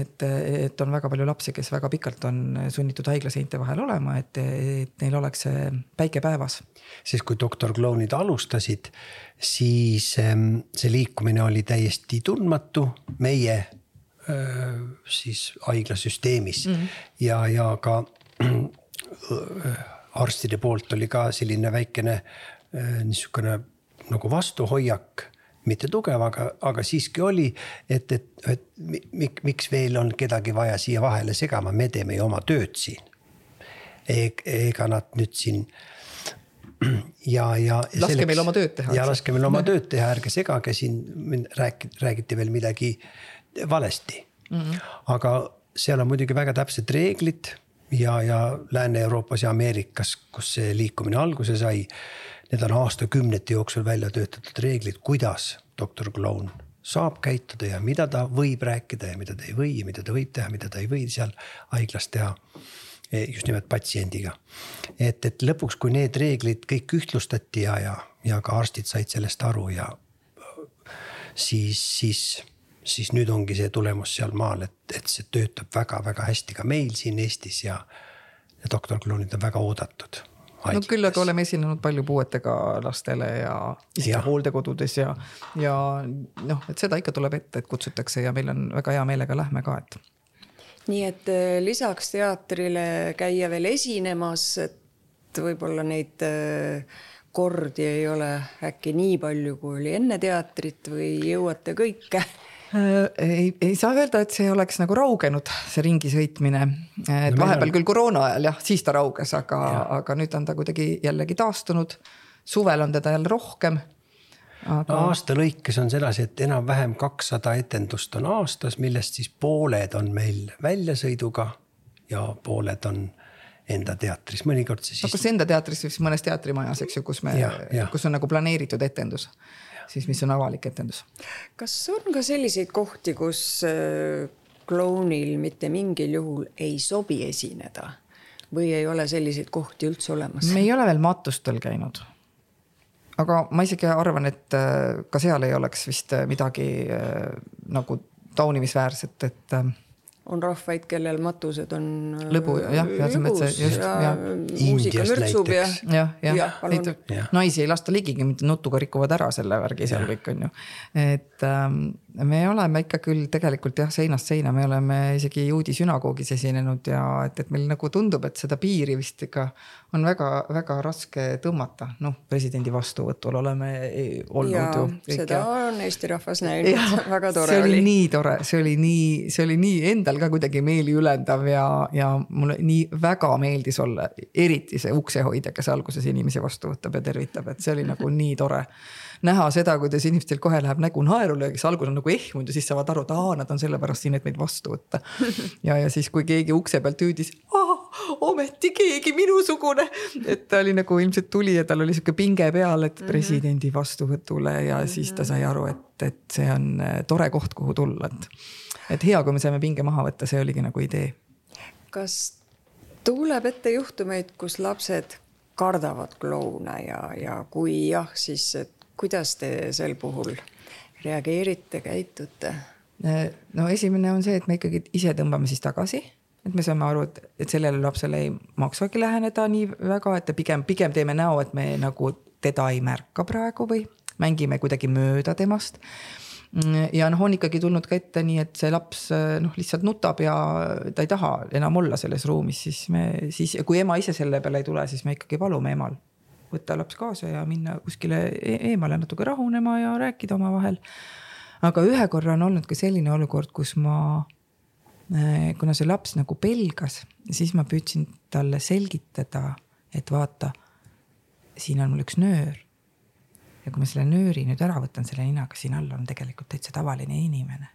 et, et on väga palju lapsi, kes väga pikalt on sunnitud haiglaseinte vahel olema, et, et neil oleks see päike päevas. siis kui doktor klounid alustasid, siis ähm, see liikumine oli täiesti tundmatu meie siis haiglasüsteemis mm -hmm. ja, ja ka äh, arstide poolt oli ka selline väikene äh, niisugune nagu vastuhoiak mitte tugev, aga, aga siiski oli, et, et, et mik, miks veel on kedagi vaja siia vahele segama, me teeme ju oma tööd siin ega nad nüüd siin ja, ja. laske selleks, meil oma tööd teha. ja laske meil oma tööd teha, ärge segage siin, räägiti, räägiti veel midagi valesti mm. -hmm. aga seal on muidugi väga täpsed reeglid ja, ja Lääne-Euroopas ja Ameerikas, kus see liikumine alguse sai Need on aastakümnete jooksul välja töötatud reeglid, kuidas doktor kloun saab käituda ja mida ta võib rääkida ja mida ta ei või ja mida ta võib teha, mida ta ei või seal haiglas teha. E, just nimelt patsiendiga. et, et lõpuks, kui need reeglid kõik ühtlustati ja, ja, ja ka arstid said sellest aru ja siis, siis, siis nüüd ongi see tulemus seal maal, et, et see töötab väga-väga hästi ka meil siin Eestis ja, ja doktor klounid on väga oodatud no küll aga oleme esinenud palju puuetega lastele ja isegi hooldekodudes ja, ja noh, et seda ikka tuleb ette, et kutsutakse ja meil on väga hea meelega lähme ka, et. nii et äh, lisaks teatrile käia veel esinemas, et võib-olla neid äh, kordi ei ole äkki nii palju, kui oli enne teatrit või jõuate kõike ei, ei saa öelda, et see oleks nagu raugenud, see ringi sõitmine. et no, vahepeal on... küll koroona ajal jah, siis ta rauges, aga, aga nüüd on ta kuidagi jällegi taastunud. suvel on teda jälle rohkem aga.... No, aasta lõikes on sedasi, et enam-vähem kakssada etendust on aastas, millest siis pooled on meil väljasõiduga ja pooled on enda teatris, mõnikord siis. no kas enda teatris, siis mõnes teatrimajas, eks ju, kus me, kus on nagu planeeritud etendus siis mis on avalik etendus. kas on ka selliseid kohti, kus äh, klounil mitte mingil juhul ei sobi esineda või ei ole selliseid kohti üldse olemas? me ei ole veel matustel käinud. aga ma isegi arvan, et äh, ka seal ei oleks vist äh, midagi nagu taunimisväärset, et on rahvaid, kellel matused on. lõbu jah, ja selles mõttes just ja. muusika mürtsub ja. jah, jah, neid naisi ei lasta ligigi, mitte nutuga rikuvad ära selle värgi seal kõik on ju. et ähm, me oleme ikka küll tegelikult jah, seinast seina, me oleme isegi juudi sünagoogis esinenud ja et, et meil nagu tundub, et seda piiri vist ikka on väga-väga raske tõmmata, noh presidendi vastuvõtul oleme olnud ja, ju. seda ja... on Eesti rahvas näinud, väga tore see oli. see oli nii tore, see oli nii, see oli nii endal ka kuidagi meeliülendav ja, ja mulle nii väga meeldis olla, eriti see uksehoidja, kes alguses inimesi vastu võtab ja tervitab, et see oli nagu nii tore näha seda, kuidas inimestel kohe läheb nägu naerule, kes algul on nagu ehmunud ja siis saavad aru, et aa, nad on sellepärast siin, et meid vastu võtta. ja, ja siis, kui keegi ukse pealt hüüdis, ometi keegi minusugune, et ta oli nagu ilmselt tuli ja tal oli sihuke pinge peal, et mhm. presidendi vastuvõtule ja siis ta sai aru, et, et see on äh, tore koht, kuhu tulla, et. Et hea, kui me saime pinge maha võtta, see oligi nagu idee. kas tuleb ette juhtumeid, kus lapsed kardavad kloune ja, ja kui jah, siis et kuidas te sel puhul reageerite, käitute? no esimene on see, et me ikkagi ise tõmbame siis tagasi, et me saame aru, et, et sellele lapsele ei maksagi läheneda nii väga, et pigem, pigem teeme näo, et me nagu teda ei märka praegu või mängime kuidagi mööda temast ja noh, on ikkagi tulnud ka ette nii, et see laps noh, lihtsalt nutab ja ta ei taha enam olla selles ruumis, siis me siis, kui ema ise selle peale ei tule, siis me ikkagi palume emal võtta laps kaasa ja minna kuskile e-, eemale natuke rahunema ja rääkida omavahel. aga ühe korra on olnud ka selline olukord, kus ma, äh, kuna see laps nagu pelgas, siis ma püüdsin talle selgitada, et vaata, siin on mul üks nöör. Ja kui ma selle nööri nüüd ära võtan selle ninaga, siin all on tegelikult täitsa tavaline inimene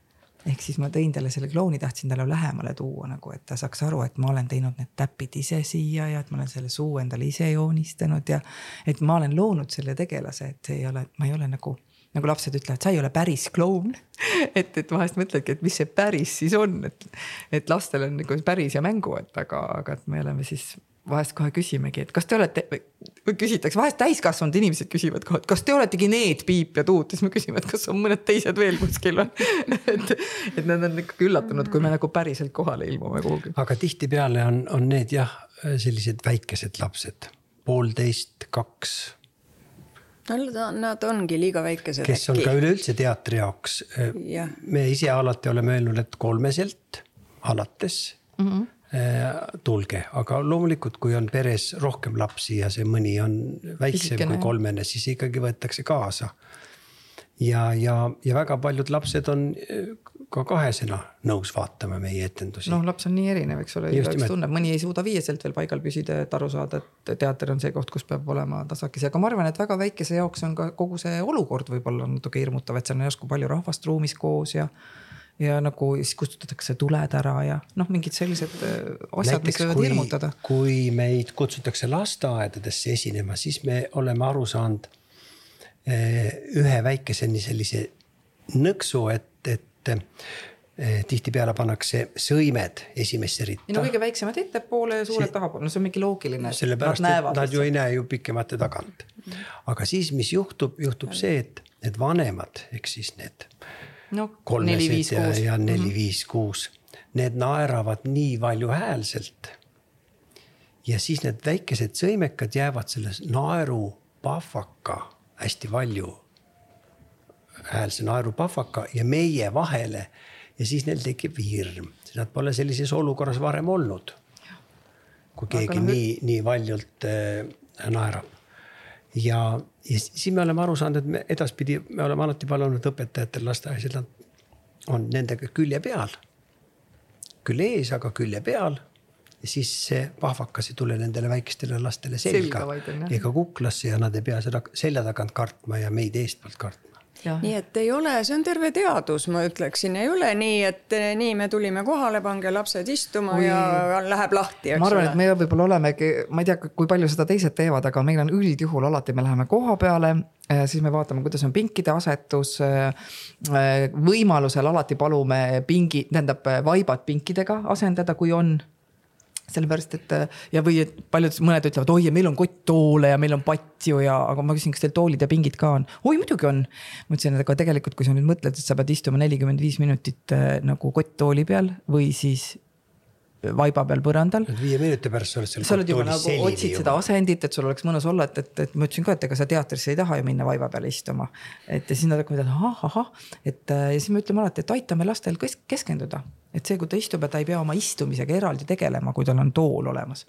ehk siis ma tõin talle selle klouni, tahtsin talle lähemale tuua nagu, et ta saaks aru, et ma olen teinud need täpid ise siia ja et ma olen selle suu endale ise joonistanud ja. et ma olen loonud selle tegelase, et see ei ole, ma ei ole nagu, nagu lapsed ütlevad, sa ei ole päris kloun et, et vahest mõtledki, et mis see päris siis on, et, et lastel on nagu päris ja mängu, et aga, aga et me oleme siis vahest kohe küsimegi, et kas te olete, või küsitakse, vahest täiskasvanud inimesed küsivad kohe, et kas te oletegi need Piip ja Tuut, siis me küsime, et kas on mõned teised veel kuskil või et, et nad on ikkagi üllatunud, kui me nagu päriselt kohale ilmume kuhugi. aga tihtipeale on, on need jah, sellised väikesed lapsed, poolteist, kaks. no nad ongi liiga väikesed. kes äkki. on ka üleüldse teatri jaoks ja.. me ise alati oleme öelnud, et kolmeselt alates mm. -hmm tulge, aga loomulikult, kui on peres rohkem lapsi ja see mõni on väiksem Isikene. kui kolmene, siis ikkagi võetakse kaasa. ja, ja, ja väga paljud lapsed on äh, ka kahesena nõus vaatama meie etendusi. noh, laps on nii erinev, eks ole, igaüks tunneb, mõni ei suuda viieselt veel paigal püsida, et aru saada, et teater on see koht, kus peab olema tasakesi, aga ma arvan, et väga väikese jaoks on ka kogu see olukord võib-olla natuke hirmutav, et seal on järsku palju rahvast ruumis koos ja ja nagu siis kustutatakse tuled ära ja noh, mingid sellised äh, asjad, mis võivad hirmutada. kui meid kutsutakse lasteaedadesse esinema, siis me oleme aru saanud äh, ühe väikeseni sellise nõksu, et, et äh, tihtipeale pannakse sõimed esimesse ritta. no kõige väiksemad ettepoole ja suured see, tahapoole, no see on mingi loogiline. sellepärast, et nad ju ei näe ju pikemate tagant. aga siis, mis juhtub, juhtub see, et need vanemad ehk siis need no, kolmesed ja, ja neli-viis-kuus, mhm. need naeravad nii valjuhäälselt. ja siis need väikesed sõimekad jäävad selles naerupahvaka hästi valju häälse naerupahvaka ja meie vahele. ja siis neil tekib hirm, nad pole sellises olukorras varem olnud. kui keegi Aga nii, nii valjult äh, naerab ja, ja siis me oleme aru saanud, et me edaspidi, me oleme alati palunud õpetajatel lasteaias, et nad on nendega külje peal. küll ees, aga külje peal. ja siis see pahvakas ei tule nendele väikestele lastele selga, selga ega kuklasse ja nad ei pea seda selja tagant kartma ja meid eestpoolt kartma nii et ei ole, see on terve teadus, ma ütleksin, ei ole nii, et eh, nii, me tulime kohale, pange lapsed istuma Oi. ja läheb lahti. ma arvan, et me võib-olla olemegi, ma ei tea, kui palju seda teised teevad, aga meil on üldjuhul alati, me läheme koha peale eh, siis me vaatame, kuidas on pinkide asetus. Eh, võimalusel alati palume pingi, tähendab vaibad pinkidega asendada, kui on sellepärast, et ja, või et paljud, mõned ütlevad, oi, ja meil on kotttoole ja meil on patju ja, aga ma küsin, kas teil toolid ja pingid ka on? oi, muidugi on. ma ütlesin, et aga tegelikult, kui sa nüüd mõtled, et sa pead istuma nelikümmend viis minutit äh, nagu kotttooli peal või siis vaiba peal põrandal. viie minuti pärast sa oled seal. sa oled juba nagu otsid seda asendit, et sul oleks mõnus olla, et, et, et ma ütlesin ka, et ega sa teatrisse ei taha ju minna vaiba peale istuma. et ja siis nad hakkavad, ahah, ahah, et ja siis me ütleme alati, et aitame lastel keskenduda et see, kui ta istub ja ta ei pea oma istumisega eraldi tegelema, kui tal on tool olemas.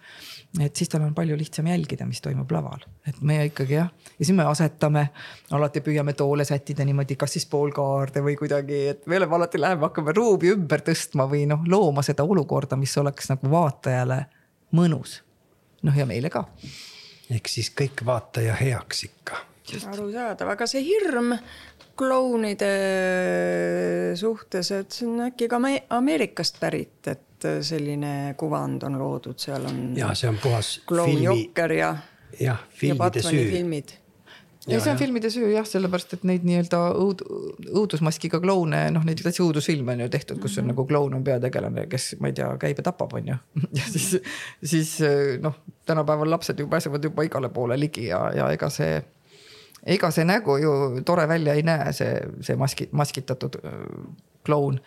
et siis tal on palju lihtsam jälgida, mis toimub laval, et me ikkagi jah, ja siis me asetame, alati püüame toole sättida niimoodi, kas siis poolkaarde või kuidagi, et me oleme alati läheme, hakkame ruumi ümber tõstma või noh, looma seda olukorda, mis oleks nagu vaatajale mõnus. noh, ja meile ka. ehk siis kõik vaataja heaks ikka. arusaadav, aga see hirm klounide suhtes, et see on äkki ka Ameerikast pärit, et selline kuvand on loodud, seal on. ja see on puhas. kloun Jokker ja. jah, filmide süü. filmid ja, ja see on ja. filmide süü jah, sellepärast et neid nii-öelda õud-, õudusmaskiga kloune, noh, neid täitsa õudusfilme on ju tehtud, kus on mm -hmm. nagu kloun on peategelane, kes ma ei tea, käib ja tapab, on ju. ja siis, siis noh, tänapäeval lapsed ju pääsevad juba igale poole ligi ja, ja ega see ega see nägu ju tore välja ei näe, see, see maski, maskitatud äh, kloun.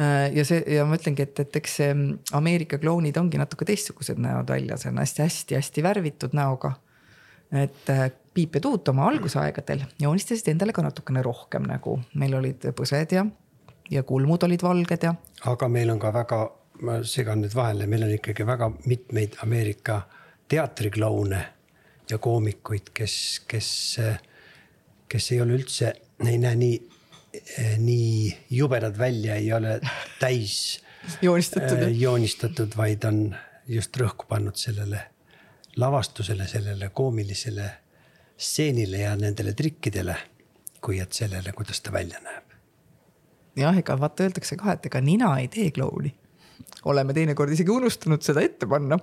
Äh, ja see ja ma ütlengi, et, et eks see Ameerika klounid ongi natuke teistsugused näod välja, see on hästi-hästi-hästi värvitud näoga. et äh, Piip ja Tuut oma algusaegadel joonistasid endale ka natukene rohkem nägu, meil olid põsed ja, ja kulmud olid valged ja. aga meil on ka väga, ma segan nüüd vahele, meil on ikkagi väga mitmeid Ameerika teatrikloune ja koomikuid, kes, kes kes ei ole üldse, ei näe nii, eh, nii jubedad välja, ei ole täis joonistatud äh,, joonistatud, vaid on just rõhku pannud sellele lavastusele, sellele koomilisele stseenile ja nendele trikkidele, kui et sellele, kuidas ta välja näeb. jah, ega vaata öeldakse ka, et ega nina ei tee klouni. oleme teinekord isegi unustanud seda ette panna.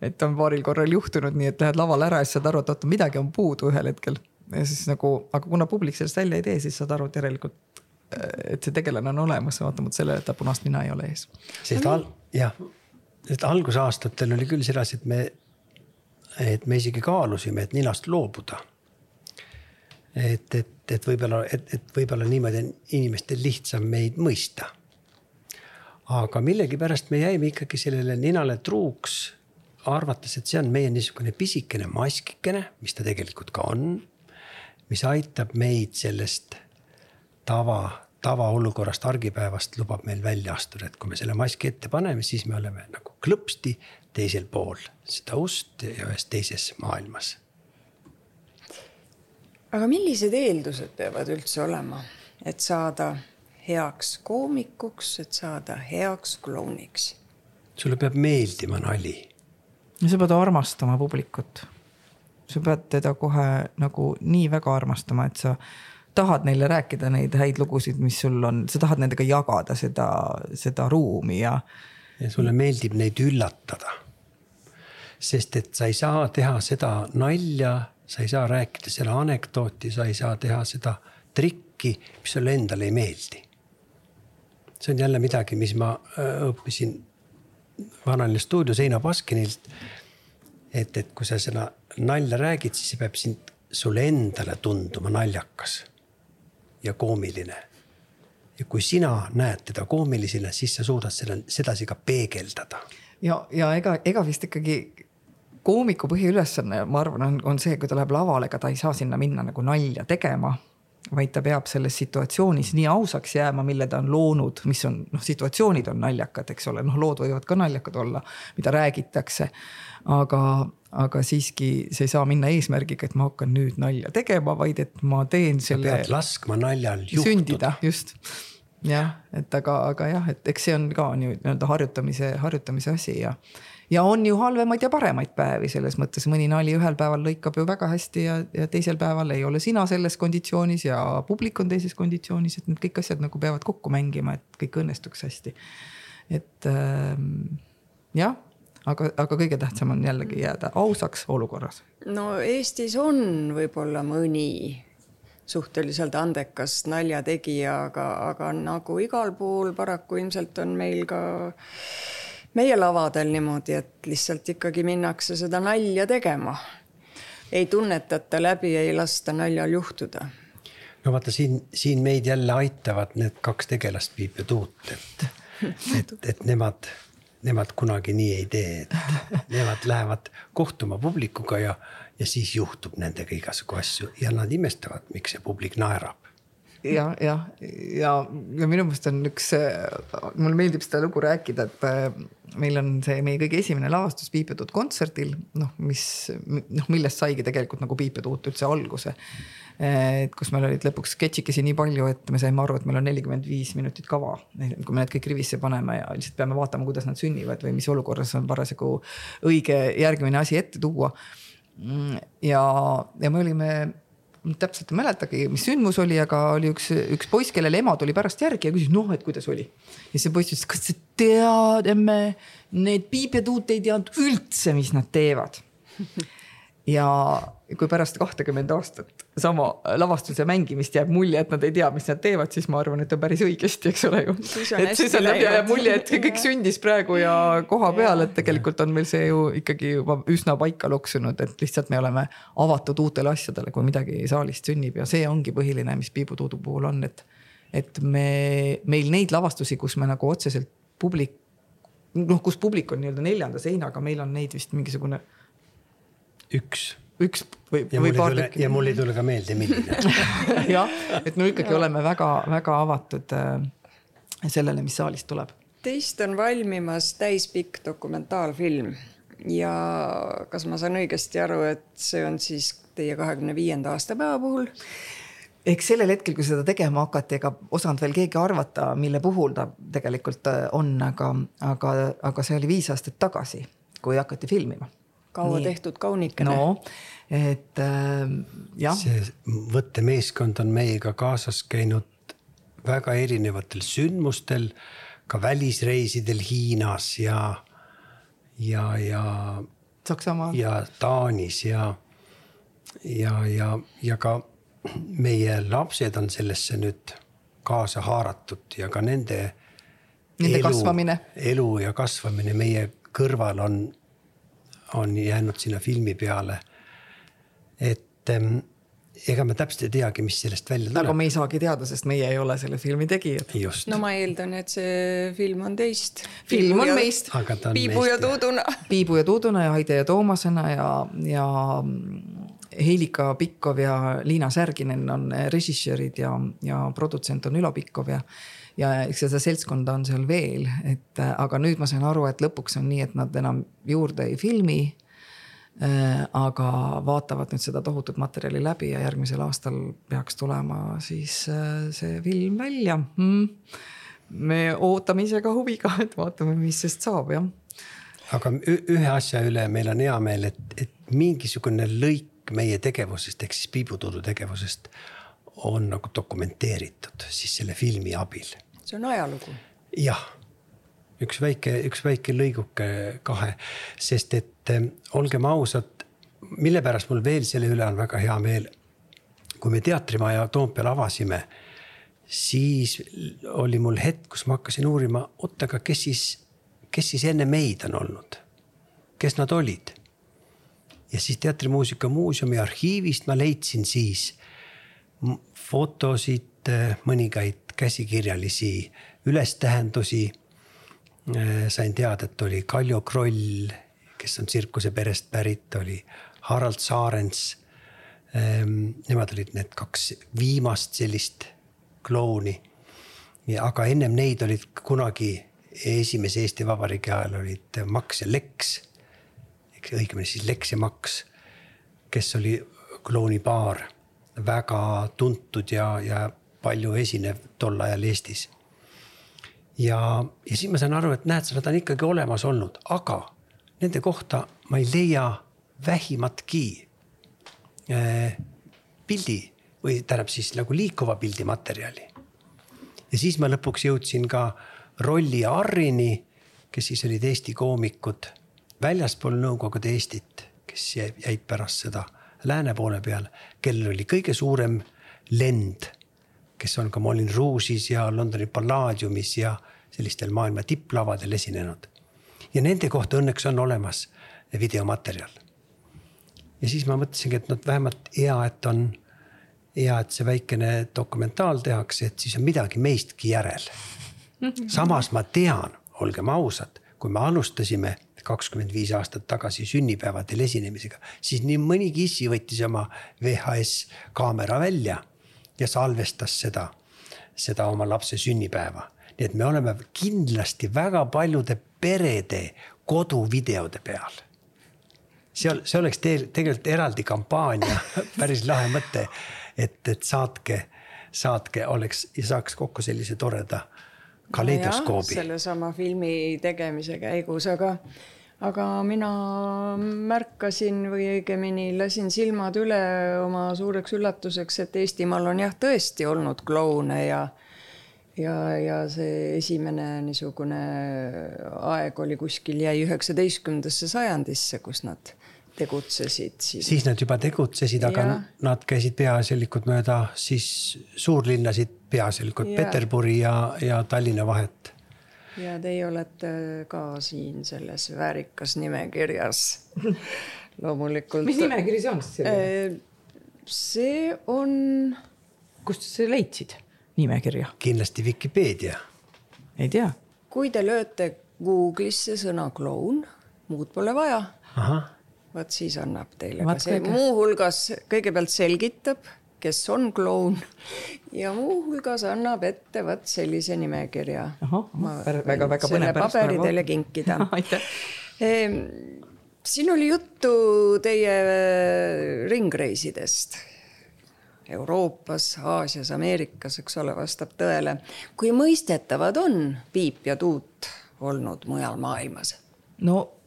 et on paaril korral juhtunud nii, et lähed lavale ära ja siis saad aru, et oota, midagi on puudu ühel hetkel ja siis nagu, aga kuna publik sellest välja ei tee, siis saad aru, et järelikult, et see tegelane on olemas, vaatamata sellele, et ta punast nina ei ole ees. sest al-, jah, sest algusaastatel oli küll sedasi, et me, et me isegi kaalusime, et ninast loobuda. et, et, et võib-olla, et, et võib-olla niimoodi on inimestel lihtsam meid mõista. aga millegipärast me jäime ikkagi sellele ninale truuks arvates, et see on meie niisugune pisikene maskikene, mis ta tegelikult ka on mis aitab meid sellest tava, tavaolukorrast, argipäevast, lubab meil välja astuda, et kui me selle maski ette paneme, siis me oleme nagu klõpsti teisel pool seda ust ja ühes teises maailmas. aga millised eeldused peavad üldse olema, et saada heaks koomikuks, et saada heaks klouniks? sulle peab meeldima nali. ja sa pead armastama publikut sa pead teda kohe nagu nii väga armastama, et sa tahad neile rääkida neid häid lugusid, mis sul on, sa tahad nendega jagada seda, seda ruumi ja. ja sulle meeldib neid üllatada. sest et sa ei saa teha seda nalja, sa ei saa rääkida seda anekdooti, sa ei saa teha seda trikki, mis sulle endale ei meeldi. see on jälle midagi, mis ma äh, õppisin Vanalinna stuudio Seina Baskinilt. Et, et kui sa seda nalja räägid, siis see peab sind, sulle endale tunduma naljakas ja koomiline. ja kui sina näed teda koomilisena, siis sa suudad selle sedasi ka peegeldada. ja, ja ega, ega vist ikkagi koomiku põhiülesanne, ma arvan, on, on see, kui ta läheb lavale, ega ta ei saa sinna minna nagu nalja tegema vaid ta peab selles situatsioonis nii ausaks jääma, mille ta on loonud, mis on noh, situatsioonid on naljakad, eks ole, noh, lood võivad ka naljakad olla, mida räägitakse. aga, aga siiski see ei saa minna eesmärgiga, et ma hakkan nüüd nalja tegema, vaid et ma teen selle. pead laskma naljal juhtuda. sündida, just. jah, et aga, aga jah, et eks see on ka nii-öelda harjutamise, harjutamise asi ja ja on ju halvemaid ja paremaid päevi selles mõttes, mõni nali ühel päeval lõikab ju väga hästi ja, ja teisel päeval ei ole sina selles konditsioonis ja publik on teises konditsioonis, et need kõik asjad nagu peavad kokku mängima, et kõik õnnestuks hästi. et ähm, jah aga, aga kõige tähtsam on jällegi jääda ausaks olukorras. no Eestis on võib-olla mõni suhteliselt andekas naljategija, aga, aga nagu igal pool paraku ilmselt on meil ka meie lavadel niimoodi, et lihtsalt ikkagi minnakse seda nalja tegema. ei tunnetata läbi, ei lasta naljal juhtuda. no vaata siin, siin meid jälle aitavad need kaks tegelast, Piip ja Tuut, et, et, et nemad, nemad kunagi nii ei tee, et nemad lähevad kohtuma publikuga ja, ja siis juhtub nendega igasugu asju ja nad imestavad, miks see publik naerab ja, jah, ja, ja minu meelest on üks, mulle meeldib seda lugu rääkida, et äh, meil on see meie kõige esimene lavastus Piip ja Tuut kontserdil, noh, mis noh, millest saigi tegelikult nagu Piip ja Tuut üldse alguse. et kus meil olid lõpuks sketšikesi nii palju, et me saime aru, et meil on nelikümmend viis minutit kava, kui me need kõik rivisse paneme ja lihtsalt peame vaatama, kuidas nad sünnivad või mis olukorras on parasjagu õige järgmine asi ette tuua. Mm, ja, ja me olime täpselt ei mäletagi, mis sündmus oli, aga oli üks, üks poiss, kellele ema tuli pärast järgi ja küsis, noh, et kuidas oli. ja see poiss ütles, kas sa tead, emme, need Piip ja Tuut ei teadnud üldse, mis nad teevad ja kui pärast kahtekümmend aastat sama lavastuse mängimist jääb mulje, et nad ei tea, mis nad teevad, siis ma arvan, et on päris õigesti, eks ole ju. et siis on jääb mulje, et kõik sündis praegu ja koha peal, et tegelikult on meil see ju ikkagi juba üsna paika loksunud, et lihtsalt me oleme avatud uutele asjadele, kui midagi saalist sünnib ja see ongi põhiline, mis Piibu Tuudu puhul on, et. et me, meil neid lavastusi, kus me nagu otseselt publik, noh, kus publik on nii-öelda neljanda seinaga, meil on neid vist mingisugune üks üks või, või paar tükki. ja mul ei tule ka meelde, milline jah, et me ikkagi ja. oleme väga-väga avatud äh, sellele, mis saalist tuleb. Teist on valmimas täispikk dokumentaalfilm ja kas ma saan õigesti aru, et see on siis teie kahekümne viienda aastapäeva puhul? eks sellel hetkel, kui seda tegema hakati, ega osanud veel keegi arvata, mille puhul ta tegelikult äh, on, aga, aga, aga see oli viis aastat tagasi, kui hakati filmima kaua Nii. tehtud kaunikene. no, et äh, jah. see võttemeeskond on meiega kaasas käinud väga erinevatel sündmustel, ka välisreisidel Hiinas ja, ja, ja. Saksamaal. ja Taanis ja, ja, ja, ja ka meie lapsed on sellesse nüüd kaasa haaratud ja ka nende. Nende elu, kasvamine. elu ja kasvamine meie kõrval on on jäänud sinna filmi peale. et ähm, ega me täpselt ei teagi, mis sellest välja tuleb. aga me ei saagi teada, sest meie ei ole selle filmi tegijad. no ma eeldan, et see film on teist. film on ja, meist. Piibu ja Tuuduna. Piibu ja Tuuduna ja Haide ja Toomasena ja, ja Heilika Pikkov ja Liina Särginen on režissöörid ja, ja produtsent on Ülo Pikkov ja ja eks seda seltskonda on seal veel, et aga nüüd ma sain aru, et lõpuks on nii, et nad enam juurde ei filmi äh,. aga vaatavad nüüd seda tohutut materjali läbi ja järgmisel aastal peaks tulema siis äh, see film välja mm.. me ootame ise ka huviga, et vaatame, mis sest saab, jah. aga ühe asja üle meil on hea meel, et, et mingisugune lõik meie tegevusest ehk siis Piibutudu tegevusest on nagu dokumenteeritud siis selle filmi abil see on ajalugu. jah, üks väike, üks väike lõiguke kahe, sest et eh, olgem ausad, mille pärast mul veel selle üle on väga hea meel. kui me teatrimaja Toompeal avasime, siis oli mul hetk, kus ma hakkasin uurima, oot, aga kes siis, kes siis enne meid on olnud, kes nad olid ja siis Teatrimuusika Muuseumi arhiivist ma leidsin siis fotosid, mõningaid käsikirjalisi ülestähendusi. Äh, sain teada, et oli Kaljo Kroll, kes on tsirkuse perest pärit, oli Harald Saarens. Ähm, nemad olid need kaks viimast sellist klouni. aga ennem neid olid kunagi esimese Eesti Vabariigi ajal olid Max ja Lex. eks õigemini siis Lex ja Max, kes oli klounipaar, väga tuntud ja, ja palju esinev tol ajal Eestis. ja, ja siis ma saan aru, et näed, nad on ikkagi olemas olnud, aga nende kohta ma ei leia vähimatki äh, pildi või tähendab siis nagu liikuva pildi materjali. ja siis ma lõpuks jõudsin ka Rolli ja Arrini, kes siis olid Eesti koomikud väljaspool Nõukogude Eestit, kes jäid pärast seda lääne poole peale, kellel oli kõige suurem lend kes on ka Moulin Rouge'is ja Londoni Palladiumis ja sellistel maailma tipplavadel esinenud. ja nende kohta õnneks on olemas videomaterjal. ja siis ma mõtlesingi, et noh, vähemalt hea, et on, hea, et see väikene dokumentaal tehakse, et siis on midagi meistki järel. samas ma tean, olgem ausad, kui me alustasime kakskümmend viis aastat tagasi sünnipäevadel esinemisega, siis nii mõnigi issi võttis oma VHS kaamera välja ja salvestas seda, seda oma lapse sünnipäeva. nii et me oleme kindlasti väga paljude perede koduvideode peal. see, see oleks te, tegelikult eraldi kampaania päris lahe mõte, et, et saatke, saatke oleks ja saaks kokku sellise toreda kaleidoskoobi no. sellesama filmi tegemise käigus, aga aga mina märkasin või õigemini lasin silmad üle oma suureks üllatuseks, et Eestimaal on jah, tõesti olnud kloune ja ja, ja see esimene niisugune aeg oli kuskil jäi üheksateistkümnendasse sajandisse, kus nad tegutsesid siin. siis nad juba tegutsesid, aga ja. nad käisid peaasjalikult mööda siis suurlinnasid, peaasjalikult ja. Peterburi ja, ja Tallinna vahet ja teie olete ka siin selles väärikas nimekirjas loomulikult. mis nimekiri see on siis selline? see on. kust sa leidsid nimekirja? kindlasti Vikipeedia. ei tea. kui te lööte Google'isse sõna kloun, muud pole vaja. vot siis annab teile Vat ka see, muuhulgas kõigepealt selgitab kes on kloun ja muuhulgas annab ette vot sellise nimekirja. väga-väga põnev. paberi teile kinkida ehm, siin oli juttu teie ringreisidest. Euroopas, Aasias, Ameerikas, eks ole, vastab tõele. kui mõistetavad on piip ja tuut olnud mujal maailmas? no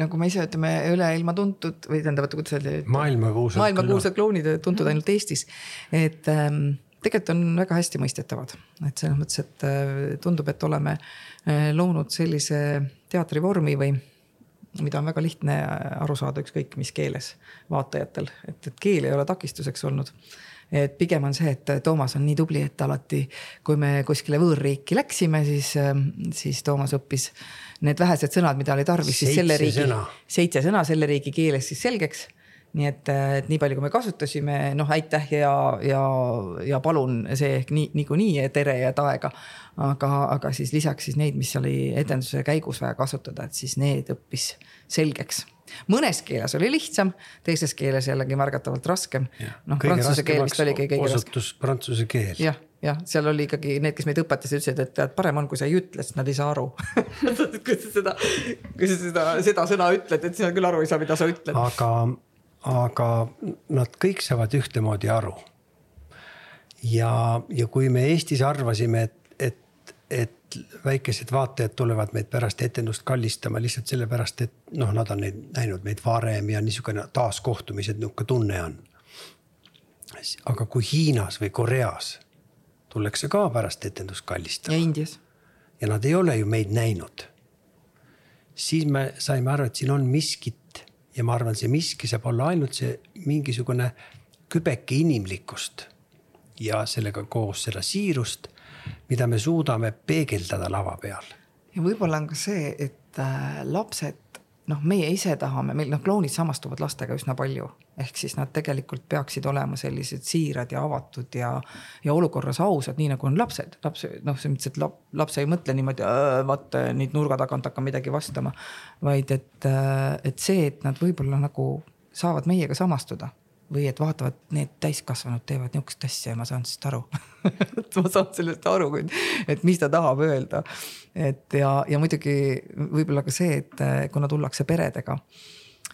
nagu me ise ütleme, üle ilma tuntud või tähendab, kuidas öelda. maailmakuulsad. maailmakuulsad klounid tuntud ainult Eestis. et ähm, tegelikult on väga hästi mõistetavad, et selles mõttes, et äh, tundub, et oleme äh, loonud sellise teatrivormi või mida on väga lihtne aru saada, ükskõik mis keeles vaatajatel, et, et keel ei ole takistuseks olnud et pigem on see, et Toomas on nii tubli, et alati, kui me kuskile võõrriiki läksime, siis, ähm, siis Toomas õppis need vähesed sõnad, mida oli tarvis, siis selle riigi, seitse sõna selle riigi keeles siis selgeks nii et, äh, et nii palju, kui me kasutasime, noh, aitäh ja, ja, ja palun see ehk nii, niikuinii tere ja taega. aga, aga siis lisaks siis neid, mis oli etenduse käigus vaja kasutada, et siis need õppis selgeks mõnes keeles oli lihtsam, teises keeles jällegi märgatavalt raskem. noh, prantsuse keel vist oligi kõige raskem. prantsuse keel. jah, jah, seal oli ikkagi need, kes meid õpetasid, ütlesid, et tead, parem on, kui sa ei ütle, sest nad ei saa aru kui sa seda, kui sa seda, seda sõna ütled, et siis nad küll aru ei saa, mida sa ütled. aga, aga nad kõik saavad ühtemoodi aru. ja, ja kui me Eestis arvasime, et, et, et väikesed vaatajad tulevad meid pärast etendust kallistama lihtsalt sellepärast, et noh, nad on neid näinud meid varem ja niisugune taaskohtumised, nihuke tunne on. aga kui Hiinas või Koreas tullakse ka pärast etendust kallistama. ja Indias. ja nad ei ole ju meid näinud. siis me saime aru, et siin on miskit ja ma arvan, see miski saab olla ainult see mingisugune kübeke inimlikkust ja sellega koos seda siirust mida me suudame peegeldada lava peal. ja võib-olla on ka see, et äh, lapsed, noh, meie ise tahame, meil noh, klounid samastuvad lastega üsna palju. Ehk siis nad tegelikult peaksid olema sellised siirad ja avatud ja, ja olukorras ausad, nii nagu on lapsed. laps, noh, selles mõttes, et lap, laps ei mõtle niimoodi, vaat nüüd nurga tagant hakkan midagi vastama. vaid et, äh, et see, et nad võib-olla nagu saavad meiega samastuda või et vaatavad, need täiskasvanud teevad nihukest asja ja ma saan sellest aru ma saan sellest aru, et mis ta tahab öelda. et ja, ja muidugi võib-olla ka see, et eh, kuna tullakse peredega,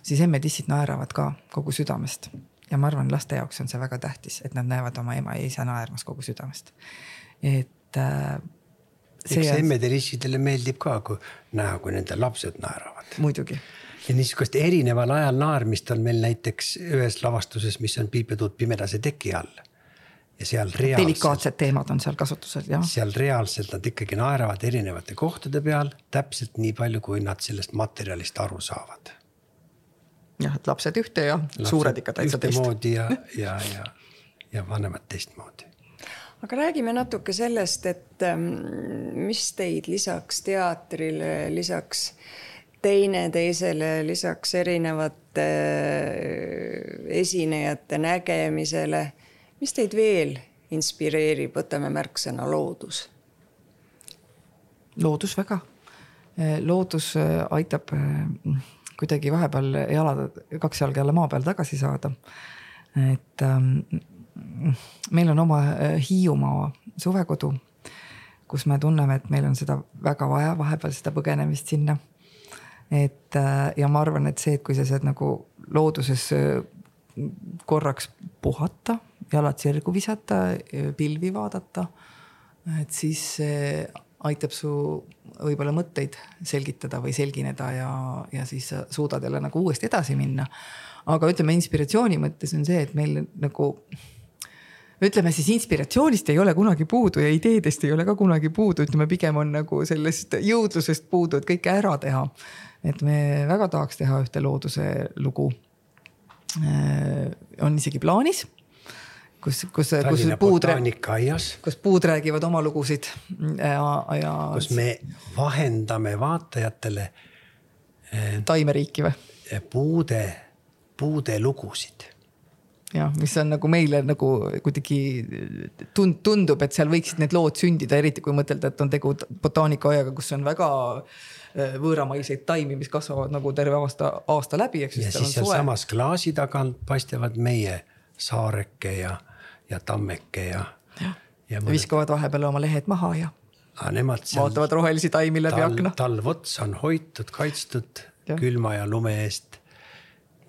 siis emmed-issid naeravad ka kogu südamest. ja ma arvan, laste jaoks on see väga tähtis, et nad näevad oma ema ja isa naermas kogu südamest. et äh, eks emmedele issidele meeldib ka, kui näha, kui nende lapsed naeravad. muidugi ja niisugust erineval ajal naermist on meil näiteks ühes lavastuses, mis on Piip ja tuut pimedase teki all. ja seal reaalselt. delikaatsed teemad on seal kasutusel, jah. seal reaalselt nad ikkagi naeravad erinevate kohtade peal täpselt nii palju, kui nad sellest materjalist aru saavad. Jah, et lapsed ühte ja lapsed suured ikka täitsa teist. ühtemoodi ja, ja, ja, ja vanemad teistmoodi aga räägime natuke sellest, et ähm, mis teid lisaks teatrile, lisaks teineteisele lisaks erinevate esinejate nägemisele. mis teid veel inspireerib, võtame märksõna loodus. loodus väga, loodus aitab kuidagi vahepeal jalad, kaks jalga jälle maa peal tagasi saada. et ähm, meil on oma Hiiumaa suvekodu kus me tunneme, et meil on seda väga vaja, vahepeal seda põgenemist sinna. et äh, ja ma arvan, et see, et kui sa saad nagu looduses äh, korraks puhata, jalad sirgu visata, pilvi vaadata, et siis see aitab su võib-olla mõtteid selgitada või selgineda ja, ja siis sa suudad jälle nagu uuesti edasi minna. aga ütleme inspiratsiooni mõttes on see, et meil nagu ütleme siis inspiratsioonist ei ole kunagi puudu ja ideedest ei ole ka kunagi puudu, ütleme pigem on nagu sellest jõudlusest puudu, et kõike ära teha. et me väga tahaks teha ühte looduse lugu. Äh, on isegi plaanis kus, kus, kus puud, kus puud räägivad oma lugusid ja, ja. kus me vahendame vaatajatele. Äh, taimeriiki või? puude, puude lugusid jah, mis on nagu meile nagu kuidagi tund-, tundub, et seal võiksid need lood sündida, eriti kui mõtelda, et on tegu botaanikaaiaga, kus on väga äh, võõramaiseid taimi, mis kasvavad nagu terve aasta, aasta läbi, eks. ja siis sealsamas klaasi tagant paistavad meie saareke ja, ja tammeke ja. ja, ja mõned... viskavad vahepeal oma lehed maha ja. Nemad seal. vaatavad rohelisi taimi läbi tal, akna. talv otsa on hoitud, kaitstud ja. külma ja lume eest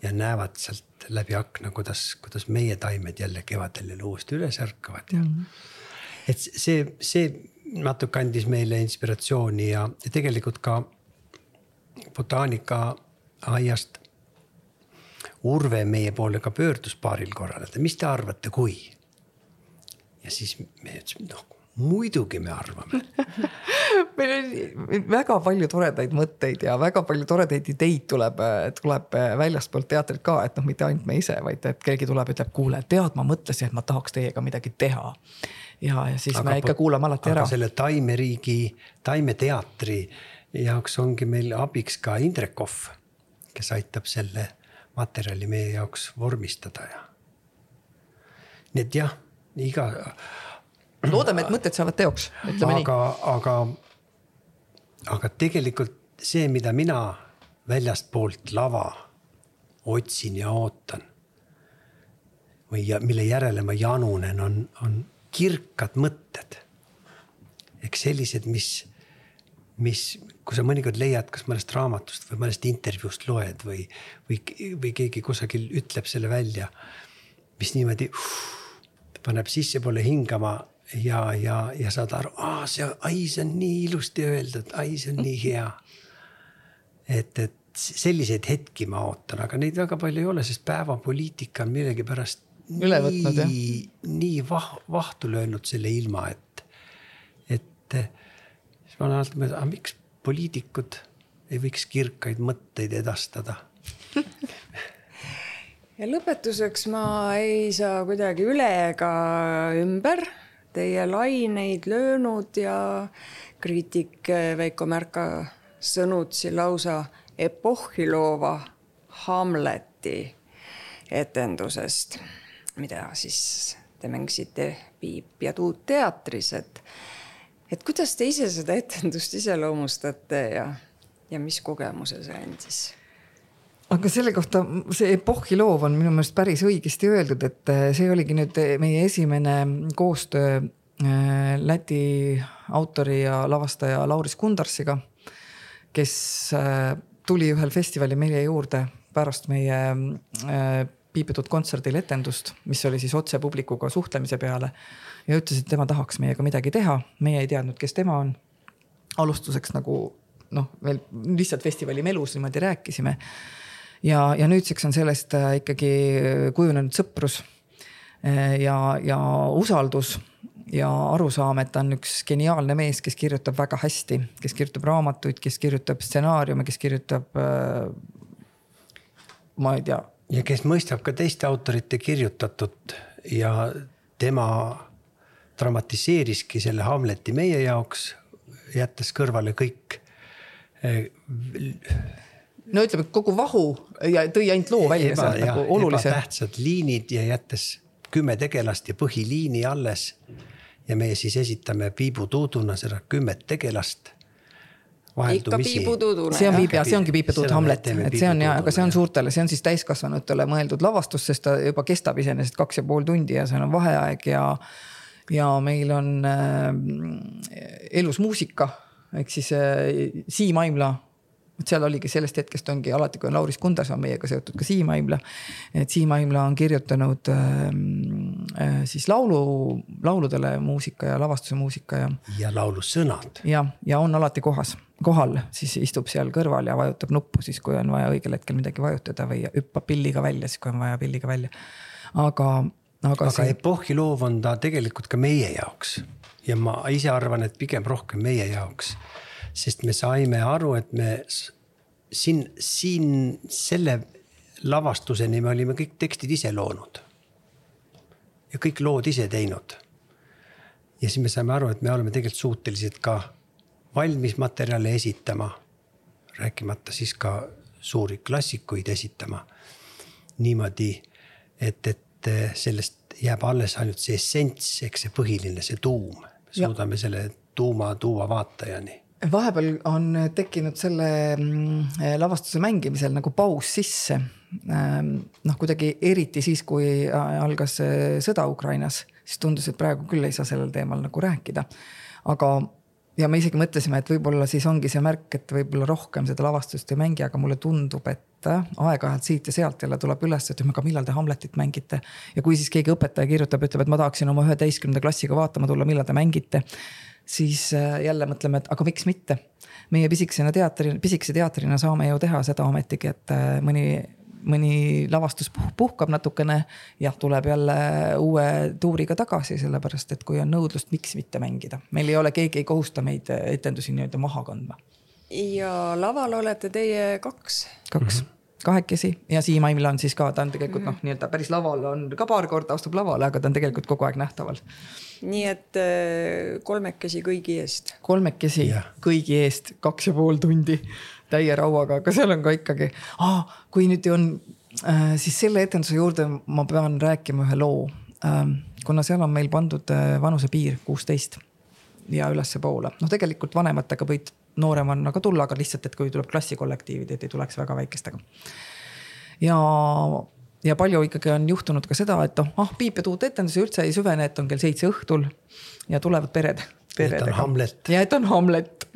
ja näevad sealt läbi akna, kuidas, kuidas meie taimed jälle kevadel jälle uuesti üles ärkavad ja mm. -hmm. et see, see natuke andis meile inspiratsiooni ja, ja tegelikult ka botaanikaaiast Urve meie poole ka pöördus paaril korral, et mis te arvate, kui? Ja siis me ütlesime, noh muidugi me arvame meil on väga palju toredaid mõtteid ja väga palju toredaid ideid tuleb, tuleb väljastpoolt teatrit ka, et noh, mitte ainult me ise, vaid et keegi tuleb, ütleb, kuule, tead, ma mõtlesin, et ma tahaks teiega midagi teha. ja, ja siis aga me ikka kuulame alati ära. selle taimeriigi, taimeteatri jaoks ongi meil abiks ka Indrek Kohv, kes aitab selle materjali meie jaoks vormistada ja. nii et jah, iga loodame, et mõtted saavad teoks, ütleme aga, nii. aga, aga tegelikult see, mida mina väljastpoolt lava otsin ja ootan. või ja, mille järele ma janunen, on, on kirkad mõtted. eks sellised, mis, mis, kui sa mõnikord leiad, kas mõnest raamatust või mõnest intervjuust loed või, või, või keegi kusagil ütleb selle välja. mis niimoodi uh, paneb sissepoole hingama ja, ja, ja saad aru, aa, see, ai, see on nii ilusti öeldud, ai, see on nii hea. et, et selliseid hetki ma ootan, aga neid väga palju ei ole, sest päevapoliitika on millegipärast üle võtnud jah. nii vah-, vahtu löönud selle ilma, et, et siis ma olen alati mõelnud, aga miks poliitikud ei võiks kirkaid mõtteid edastada ja lõpetuseks ma ei saa kuidagi üle ega ümber teie laineid löönud ja kriitik Veiko Märka sõnutsi lausa epohhi loova Hamleti etendusest, mida siis te mängisite Piip ja Tuut teatris, et et kuidas te ise seda etendust iseloomustate ja, ja mis kogemuse see andis? Aga selle kohta, see epohhi loov on minu meelest päris õigesti öeldud, et äh, see oligi nüüd meie esimene koostöö äh, Läti autori ja lavastaja Lauris Kundarsiga, kes tuli ühel festivalil meie juurde pärast meie piibitud kontserdil etendust, mis oli siis otse publikuga suhtlemise peale ja ütles, et tema tahaks meiega midagi teha, meie ei teadnud, kes tema on. alustuseks nagu noh, veel lihtsalt festivali melus niimoodi rääkisime ja, ja nüüdseks on sellest äh, ikkagi kujunenud sõprus äh, ja, ja usaldus ja arusaam, et ta on üks geniaalne mees, kes kirjutab väga hästi, kes kirjutab raamatuid, kes kirjutab stsenaariume, kes kirjutab äh,. ma ei tea. ja kes mõistab ka teiste autorite kirjutatut ja tema dramatiseeriski selle Hamleti meie jaoks, jättes kõrvale kõik no ütleme, kogu vahu ja tõi ainult loo välja nagu olulise. tähtsad liinid ja jättes kümme tegelast ja põhiliini alles. ja me siis esitame piibutuuduna seda kümmet tegelast ikka piibutudune. see on piib ja see ongi piibutud Hamlet, et see on ja, aga see on suurtele, see on siis täiskasvanutele mõeldud lavastus, sest ta juba kestab iseenesest kaks ja pool tundi ja seal on vaheaeg ja. ja meil on äh, elus muusika ehk siis äh, Siim Aimla vot seal oligi sellest hetkest ongi alati, kui on Lauris Kundas on meiega seotud ka Siim Aimla. et Siim Aimla on kirjutanud äh, äh, siis laulu, lauludele muusika ja lavastuse muusika ja. ja laulusõnad. ja, ja on alati kohas, kohal, siis istub seal kõrval ja vajutab nuppu siis, kui on vaja õigel hetkel midagi vajutada või hüppab pilliga välja, siis kui on vaja pilliga välja. aga, aga. aga see... epohhi loov on ta tegelikult ka meie jaoks ja ma ise arvan, et pigem rohkem meie jaoks sest me saime aru, et me siin, siin selle lavastuseni me olime kõik tekstid ise loonud. ja kõik lood ise teinud. ja siis me saime aru, et me oleme tegelikult suutelised ka valmis materjale esitama. rääkimata siis ka suuri klassikuid esitama. niimoodi, et, et sellest jääb alles ainult see essents ehk see põhiline, see tuum. me suudame selle tuuma tuua vaatajani vahepeal on tekkinud selle mm, lavastuse mängimisel nagu paus sisse. Ähm, noh, kuidagi eriti siis, kui algas sõda Ukrainas, siis tundus, et praegu küll ei saa sellel teemal nagu rääkida. aga, ja me isegi mõtlesime, et võib-olla siis ongi see märk, et võib-olla rohkem seda lavastust ei mängi, aga mulle tundub, et aeg-ajalt siit ja sealt jälle tuleb üles, et aga millal te Hamletit mängite. ja kui siis keegi õpetaja kirjutab, ütleb, et ma tahaksin oma üheteistkümnenda klassiga vaatama tulla, millal te mängite siis äh, jälle mõtleme, et aga miks mitte. meie pisikesena teatri, pisikese teatrina saame ju teha seda ometigi, et äh, mõni, mõni lavastus puhkab natukene. jah, tuleb jälle uue tuuriga tagasi, sellepärast et kui on nõudlust, miks mitte mängida. meil ei ole, keegi ei kohusta meid etendusi nii-öelda maha kandma. ja laval olete teie kaks. kaks mm. -hmm kahekesi ja Siim Aimla on siis ka, ta on tegelikult noh, nii-öelda päris laval on ka paar korda astub lavale, aga ta on tegelikult kogu aeg nähtaval. nii et äh, kolmekesi kõigi eest. kolmekesi yeah. kõigi eest kaks ja pool tundi täie rauaga, aga seal on ka ikkagi ah,, kui nüüd on äh, siis selle etenduse juurde ma pean rääkima ühe loo ähm,. kuna seal on meil pandud äh, vanusepiir kuusteist ja ülespoole, noh, tegelikult vanematega võid nooremana ka tulla, aga lihtsalt, et kui tuleb klassikollektiivid, et ei tuleks väga väikestega. ja, ja palju ikkagi on juhtunud ka seda, et noh, ah piip ja tuut etendusi üldse ei süvene, et on kell seitse õhtul ja tulevad pered. et on Hamlet. ja et on Hamlet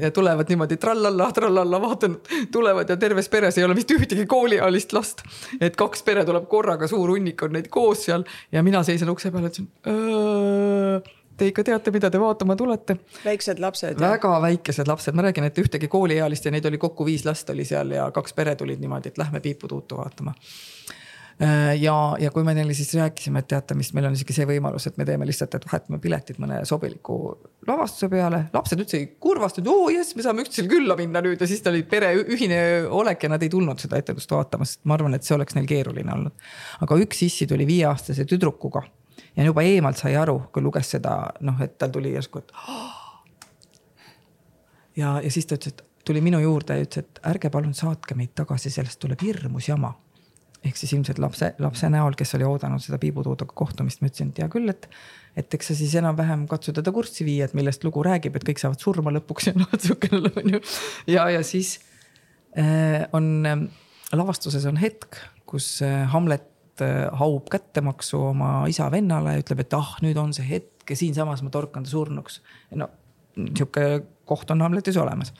ja tulevad niimoodi trallalla, trallalla, vaatan, tulevad ja terves peres ei ole vist ühtegi kooliealist last. et kaks pere tuleb korraga, suur hunnik on neid koos seal ja mina seisan ukse peal, ütlesin Te ikka teate, mida te vaatama tulete. väiksed lapsed. väga väikesed lapsed, ma räägin, et ühtegi kooliealist ja neid oli kokku viis last oli seal ja kaks pere tulid niimoodi, et lähme Piipu-Tuutu vaatama äh, ja, ja kui me neile siis rääkisime, et teate, mis meil on isegi see võimalus, et me teeme lihtsalt, et vahetame piletid mõne sobiliku lavastuse peale. lapsed üldse ei kurvastanud, oo jess, me saame üksteisele külla minna nüüd ja siis ta oli pere ühine olek ja nad ei tulnud seda etendust vaatama, sest ma arvan, et see oleks neil keeruline olnud. aga üks issi tuli viieaastase tüdrukuga ja juba eemalt sai aru, kui luges seda, noh, et tal tuli järsku, et oh!. ja, ja siis ta ütles, et tuli minu juurde ja ütles, et ärge palun saatke meid tagasi, sellest tuleb hirmus jama. ehk siis ilmselt lapse, lapse näol, kes oli oodanud seda piibutuudaga kohtumist, ma ütlesin, et hea küll, et. et eks sa siis enam-vähem katsu teda kurssi viia, et millest lugu räägib, et kõik saavad surma lõpuks ja noh, et sihukene on ju. ja, ja siis äh, on äh, lavastuses on hetk, kus äh, Hamlet Äh, haub kättemaksu oma isa vennale ütleb, et ah, nüüd on see hetk ja siinsamas ma torkan ta surnuks. no sihuke koht on Hamletis olemas.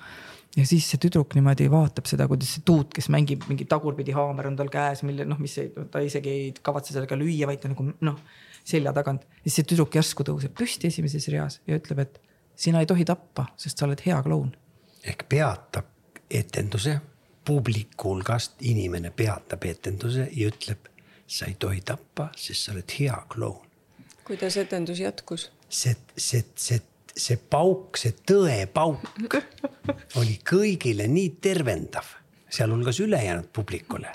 ja siis see tüdruk niimoodi vaatab seda, kuidas see tuut, kes mängib mingi tagurpidi haamer on tal käes, mille noh, mis ei, ta isegi ei kavatse sellega lüüa, vaid ta nagu noh selja tagant. ja siis see tüdruk järsku tõuseb püsti esimeses reas ja ütleb, et sina ei tohi tappa, sest sa oled hea kloun. ehk peatab etenduse publiku hulgast inimene peatab etenduse ja ütleb sa ei tohi tappa, sest sa oled hea kloun. kuidas etendus jätkus? see, see, see, see pauk, see tõepauk oli kõigile nii tervendav, sealhulgas ülejäänud publikule.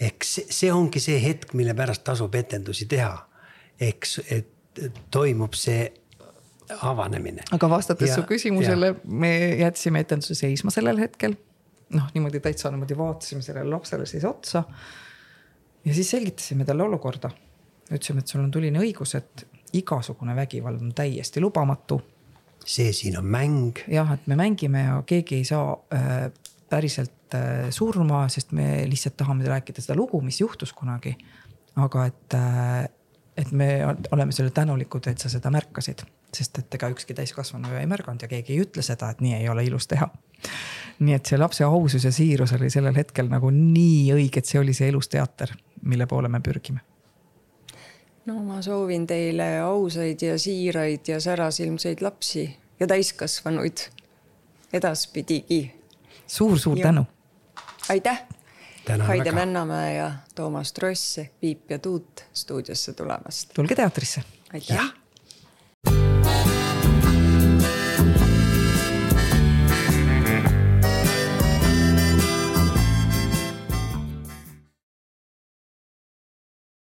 eks see, see ongi see hetk, mille pärast tasub etendusi teha. eks, et toimub see avanemine. aga vastates ja, su küsimusele, me jätsime etenduse seisma sellel hetkel. noh, niimoodi täitsa niimoodi vaatasime sellele lapsele siis otsa. Ja siis selgitasime talle olukorda. ütlesime, et sul on tuline õigus, et igasugune vägivald on täiesti lubamatu. see siin on mäng. jah, et me mängime ja keegi ei saa äh, päriselt äh, surma, sest me lihtsalt tahame rääkida seda lugu, mis juhtus kunagi. aga et äh,, et me oleme sulle tänulikud, et sa seda märkasid, sest et ega ükski täiskasvanu ju ei märganud ja keegi ei ütle seda, et nii ei ole ilus teha. nii et see lapse ausus ja siirus oli sellel hetkel nagu nii õige, et see oli see elus teater, mille poole me pürgime no ma soovin teile ausaid ja siiraid ja särasilmseid lapsi ja täiskasvanuid edaspidigi suur-suur tänu. aitäh. Haide Vennamäe ja Toomas Tross Piip ja Tuut stuudiosse tulemast. tulge teatrisse. aitäh